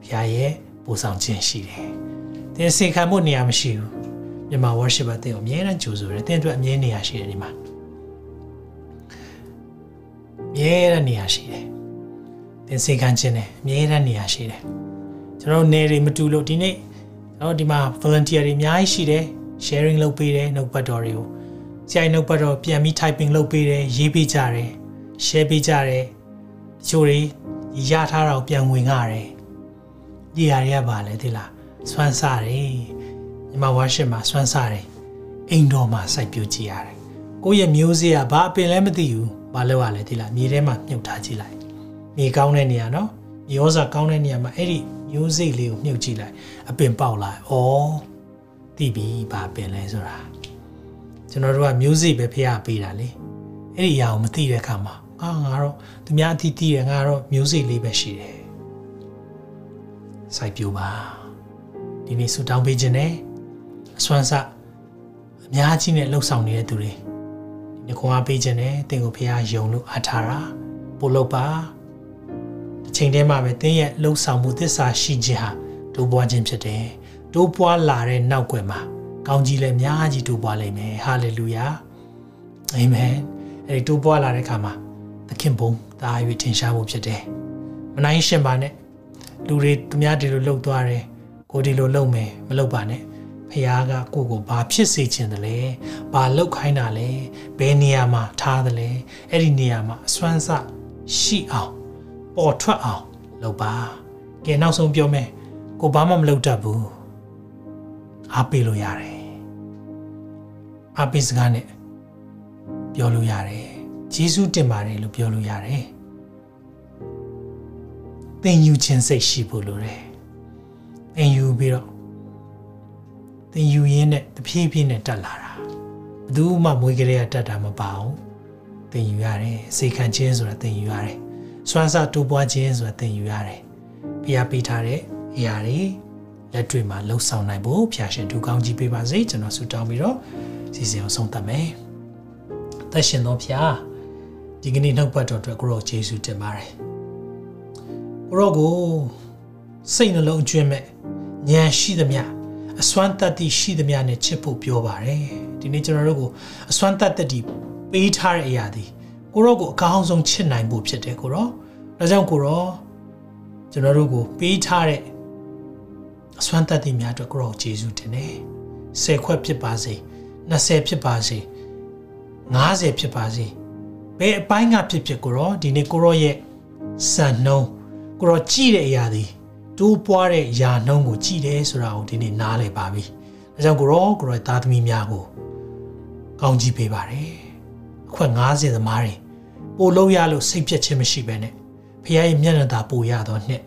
ဘုရားရဲ့ပို့ဆောင်ခြင်းရှိတယ်။သင်စေခံမှုနေရာမရှိဘူး။မြန်မာ worship အသင်းကိုအမြဲတမ်းကြိုဆိုတယ်။သင်အတွက်အမြဲနေရာရှိတယ်ဒီမှာ။အမြဲတမ်းနေရာရှိတယ်။သင်စေခံခြင်းနဲ့အမြဲတမ်းနေရာရှိတယ်။ကျွန်တော်နေတွေမတူလို့ဒီနေ့ကျွန်တော်ဒီမှာ volunteer တွေအများကြီးရှိတယ်။ sharing လုပ်ပေးတယ်နှုတ်ပတ်တော်တွေကို ဆရာနှုတ်ပတ်တော့ပြန်ပြီး typing လုပ်ပေးတယ်ရေးပေးကြတယ် share ပေးကြတယ်တချို့တွေရထားတာကိုပြန်ဝင်ကြတယ်ဒီဟာတွေကပါလေဒီလားစွမ်းစားတယ်ညီမ worship မှာစွမ်းစားတယ်အိမ်တော်မှာစိုက်ပျိုးကြည့်ရတယ်ကိုယ့်ရဲ့မျိုးစေ့ကဘာအပင်လဲမသိဘူးဘာလို့ရလဲဒီလားမြေထဲမှာမြုပ်ထားကြည့်လိုက်မြေကောင်းတဲ့နေရာနော်မြေဩဇာကောင်းတဲ့နေရာမှာအဲ့ဒီမျိုးစေ့လေးကိုမြုပ်ကြည့်လိုက်အပင်ပေါက်လာဩသိပြီဘာအပင်လဲဆိုတာ ကျွန်တော်တို့ကမျိုးစေ့ပဲဖះပေးတာလေအဲ့ဒီအရာကိုမသိတဲ့အခါမှာအာငါတော့သူများအသီးသီးတယ်ငါတော့မျိုးစေ့လေးပဲရှိတယ်စိုက်ပြိုးပါဒီနေ့ဆူတောင်းပေးခြင်းနဲ့အစွမ်းစအများကြီးနဲ့လှုပ်ဆောင်နေတဲ့သူတွေဒီနေ့ခွန်အားပေးခြင်းနဲ့တင့်ကိုဖះယုံလို့အားထားတာပို့လို့ပါတစ်ချိန်တည်းမှာပဲတင်းရဲ့လှုပ်ဆောင်မှုသစ္စာရှိခြင်းဟာဒိုးပွားခြင်းဖြစ်တယ်ဒိုးပွားလာတဲ့နောက်ွယ်မှာ ကောင်းကြီးလည်းအများကြီးတိုးပွားလိမ့်မယ်ဟာလေလုယာအာမင်အဲဒီတိုးပွားလာတဲ့အခါမှာသခင်ဘုံဒါရွေထင်ရှားမှုဖြစ်တယ်မနိုင်ရှင်ပါနဲ့လူတွေသူများဒီလိုလှုပ်သွားတယ်ကိုဒီလိုလှုပ်မယ်မလှုပ်ပါနဲ့ဖခင်ကကိုကိုဘာဖြစ်စေချင်တယ်လဲဘာလှုပ်ခိုင်းတာလဲဘယ်နေရာမှာထားတယ်လဲအဲ့ဒီနေရာမှာအစွမ်းစရှိအောင်ပေါ်ထွက်အောင်လုပ်ပါကဲနောက်ဆုံးပြောမယ်ကိုဘာမှမလုပ်တတ်ဘူးအားပေးလို့ရတယ် အားပေးစကားနဲ့ပြောလို့ရတယ်ဂျေစုတင်ပါတယ်လို့ပြောလို့ရတယ်သင်ယူခြင်းစိတ်ရှိဖို့လိုတယ်သင်ယူပြီးတော့သင်ယူရင်းနဲ့တဖြည်းဖြည်းနဲ့တက်လာတာဘယ်သူမှမွေးကလေးကတက်တာမပါဘူးသင်ယူရတယ်စေခံခြင်းဆိုတာသင်ယူရတယ်စွမ်းစားတိုးပွားခြင်းဆိုတာသင်ယူရတယ်ဖျားပေးထားတဲ့အရာတွေလက်တွေ့မှာလှုပ်ဆောင်နိုင်ဖို့ဖျာရှင်ဒူကောင်းကြီးပေးပါစေကျွန်တော်ဆုတောင်းပြီးတော့ စီစဉ်အောင်ဆုံးသတ်မယ်သက်ရှင်သောဖျားဒီကနေ့နှုတ်ပတ်တော်အတွက်ကိုရောယေရှုတင်ပါတယ်ကိုရောကိုစိတ်နှလုံးအကျွင့်မဲ့ဉာဏ်ရှိသမျှအစွမ်းတတ္တိရှိသမျှနဲ့ချစ်ဖို့ပြောပါတယ်ဒီနေ့ကျွန်တော်တို့ကိုအစွမ်းတတ္တိပေးထားတဲ့အရာဒီကိုရောကိုအကောင်းဆုံးချစ်နိုင်ဖို့ဖြစ်တယ်ကိုရောဒါကြောင့်ကိုရောကျွန်တော်တို့ကိုပေးထားတဲ့အစွမ်းတတ္တိများအတွက်ကိုရောယေရှုတင်တယ်ဆယ်ခွက်ဖြစ်ပါစေ 20ဖြစ်ပါစေ90ဖြစ်ပါစေဘယ်အပိုင်းကဖြစ်ဖြစ်ကိုရောဒီနေ့ကိုရောရဲ့စံနှုံးကိုရောကြည့်တဲ့အရာဒီတိုးပွားတဲ့ယာနှုံးကိုကြည်တယ်ဆိုတာကိုဒီနေ့နားလည်ပါပြီ။ဒါကြောင့်ကိုရောကိုရောသားသမီးများကိုကောင်းကြီးပေးပါတယ်။အခွက်90သမားတွေပို့လို့ရလို့စိတ်ပြတ်ခြင်းမရှိဘဲနဲ့ဖခင်ရဲ့မျက်နှာသာပို့ရတော့နှစ်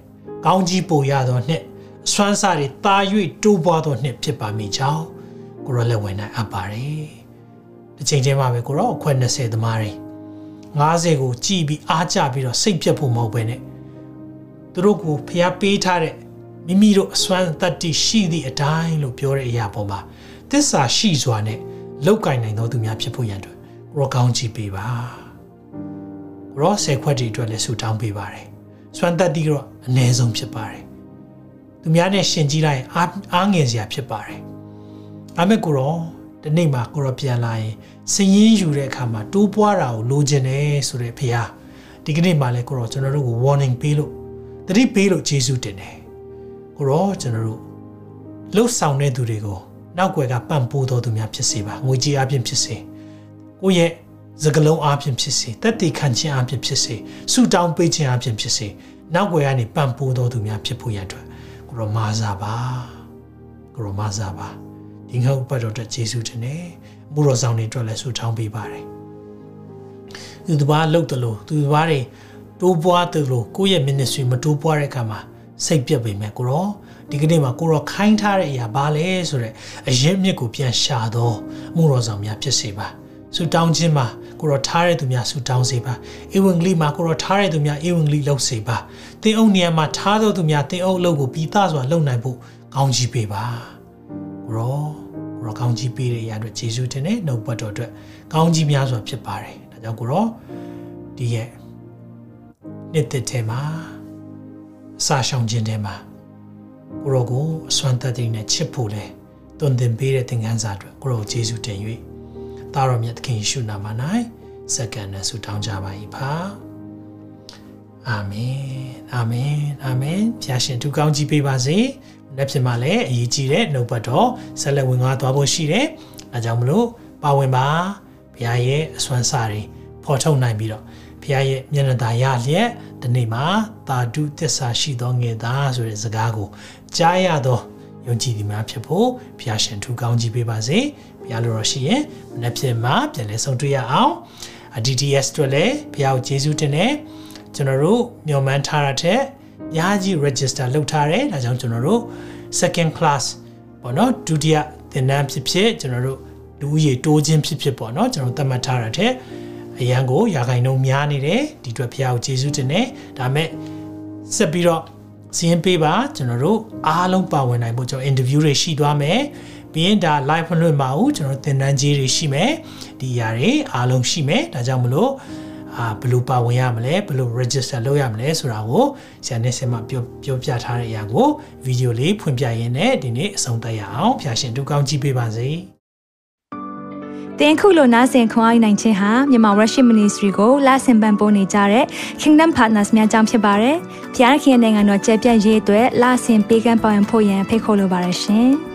ကောင်းကြီးပို့ရတော့နှစ်အစွမ်းစားတွေတာ၍တိုးပွားတော့နှစ်ဖြစ်ပါမိကြောင်း ကိုရောလက်ဝင်နိုင်အပ်ပါတယ်။တစ်ချိန်တည်းမှာပဲကိုရောအခွက်20သမားတွေ90ကိုကြည်ပြီးအားကြပြီးတော့စိတ်ပြတ်ဖို့မဟုတ်ဘဲနဲ့သူတို့ကိုဖျားပေးထားတဲ့မိမိတို့အစွမ်းတတ္တိရှိသည့်အတိုင်းလို့ပြောတဲ့အရာပေါ်မှာသစ္စာရှိစွာနဲ့လောက်ကင်နိုင်သောသူများဖြစ်ဖို့ရန်အတွက်ရောကောင်းချီးပေးပါရောဆယ်ခွက်တွေအတွက်လည်းဆုတောင်းပေးပါတယ်စွမ်းတတ္တိတော့အ ਨੇ ဆုံးဖြစ်ပါတယ်သူများနဲ့ရှင်ကြည့်လိုက်အားအားငယ်စရာဖြစ်ပါတယ် ဒါမဲ့ကိုရောဒီနေ့မှာကိုရောပြန်လာရင်စည်ရင်းယူတဲ့အခါမှာတိုးပွားတာကိုလိုချင်တယ်ဆိုတဲ့ဖခင်ဒီကနေ့မှလည်းကိုရောကျွန်တော်တို့ကို warning ပေးလို့တတိပေးလို့ယေရှုတင်တယ်ကိုရောကျွန်တော်တို့လှုပ်ဆောင်တဲ့သူတွေကိုနောက်ွယ်ကပံ့ပိုးတော်သူများဖြစ်စေပါငွေကြေးအပြင်ဖြစ်စေကိုရဲ့စကလုံးအပြင်ဖြစ်စေတက်တည်ခံခြင်းအပြင်ဖြစ်စေဆုတောင်းပေးခြင်းအပြင်ဖြစ်စေနောက်ွယ်ကနေပံ့ပိုးတော်သူများဖြစ်ဖို့ရအတွက်ကိုရောမာစာပါကိုရောမာစာပါ ဒီငါ့ပတ်တော်တဲ့ယေရှုတင်တယ်မှုတော်ဆောင်တွေအတွက်လည်းဆုတောင်းပေးပါတယ်သူတပါးလှုပ်တယ်လို့သူတပါးတွေတိုးပွားတယ်လို့ကိုယ့်ရဲ့ ministry မတိုးပွားတဲ့အခါမှာစိတ်ပြတ်ပေမဲ့ကိုရောဒီကနေ့မှာကိုရောခိုင်းထားတဲ့အရာဘာလဲဆိုတော့အရင်မြစ်ကိုပြန်ရှာတော့မှုတော်ဆောင်များဖြစ်စေပါဆူတောင်းခြင်းမှာကိုရောထားတဲ့သူများဆူတောင်းစေပါဧဝံဂေလိမှာကိုရောထားတဲ့သူများဧဝံဂေလိလုပ်စေပါသင်အုပ်နေရာမှာထားသောသူများသင်အုပ်အလုပ်ကိုပြီးသားစွာလုပ်နိုင်ဖို့ကောင်းချီးပေးပါကို ရောကိုရောကောင်းချီးပေးတဲ့အရာအတွက်ယေရှုတင်တဲ့နှုတ်ပတ်တော်အတွက်ကောင်းချီးများစွာဖြစ်ပါတယ်ဒါကြောင့်ကိုရောဒီရဲ့နှစ်သက်ထဲမှာအစာရှောင်ခြင်းထဲမှာကိုရောကိုအစွမ်းတတ်တဲ့နဲ့ချစ်ဖို့လဲတွင်တင်ပေးတဲ့သင်ခန်းစာအတွက်ကိုရောယေရှုတင်၍သားတော်မြတ်သခင်ယေရှုနာမ၌စက္ကန့်နဲ့ဆုတောင်းကြပါ၏ပါအာမင်အာမင်အာမင်ဖျာရှင်သူကောင်းကြီးပေးပါစေ လက်ဖြစ်မှလည်းအရေးကြီးတဲ့နှုတ်ပတ်တော်ဆက်လက်ဝင်သွားဖို့ရှိတယ်အဲကြောင့်မလို့ပါဝင်ပါဘုရားရဲ့အစွမ်းစာတွေဖော်ထုတ်နိုင်ပြီးတော့ဘုရားရဲ့မျက်နှာသာရလျက်ဒီနေ့မှာတာဓုသစ္စာရှိသောငယ်သားဆိုတဲ့စကားကိုကြားရသောယုံကြည်သူများဖြစ်ဖို့ဘုရားရှင်ထူကောင်းကြီးပေးပါစေဘုရားလိုတော်ရှိရင်မနေ့ဖြစ်မှာပြန်လဲဆုံးတွေ့ရအောင် DTS တို့လည်းဘုရားကိုကျေးဇူးတင်တယ်ကျွန်တော်တို့မျှော်မှန်းထားတာတဲ့ များကြီး register လုပ်ထားတယ်ဒါကြောင့်ကျွန်တော်တို့ second class ပေါ့နော်ဒုတိယသင်တန်းဖြစ်ဖြစ်ကျွန်တော်တို့လူဦးရေတိုးခြင်းဖြစ်ဖြစ်ပေါ့နော်ကျွန်တော်သတ်မှတ်ထားတာတဲ့အရန်ကိုရာခိုင်နှုန်းများနေတယ်ဒီအတွက်ဖះကိုကျေးဇူးတင်တယ်ဒါမဲ့ဆက်ပြီးတော့စီးရင်ပေးပါကျွန်တော်တို့အားလုံးပါဝင်နိုင်ဖို့ကျွန်တော် interview တွေရှိသွားမယ်ပြီးရင်ဒါ live လွှင့်ပါဦးကျွန်တော်သင်တန်းကြီးတွေရှိမယ်ဒီຢာတွေအားလုံးရှိမယ်ဒါကြောင့်မလို့ အာဘယ်လိုပါဝင်ရမလဲဘယ်လို register လုပ်ရမလဲဆိုတာကိုဆရာနဲ့ဆင်မပြောပြောပြထားတဲ့အရာကိုဗီဒီယိုလေးဖွင့်ပြရင်းနဲ့ဒီနေ့အဆုံးသတ်ရအောင်ဖျာရှင်ဒုကောင်းကြည့်ပေးပါစေတင်ခုလိုနားဆင်ခွန်အားနိုင်ခြင်းဟာမြန်မာ Worship Ministry ကိုလာဆင်ပန်ပိုးနေကြတဲ့ Kingdom Partners များအကြောင်းဖြစ်ပါတယ်။ဖျားခင်နိုင်ငံတော်ကျယ်ပြန့်ရေးအတွက်လာဆင်ပေးကမ်းပောင်းဖို့ရန်ဖိတ်ခေါ်လိုပါတယ်ရှင်။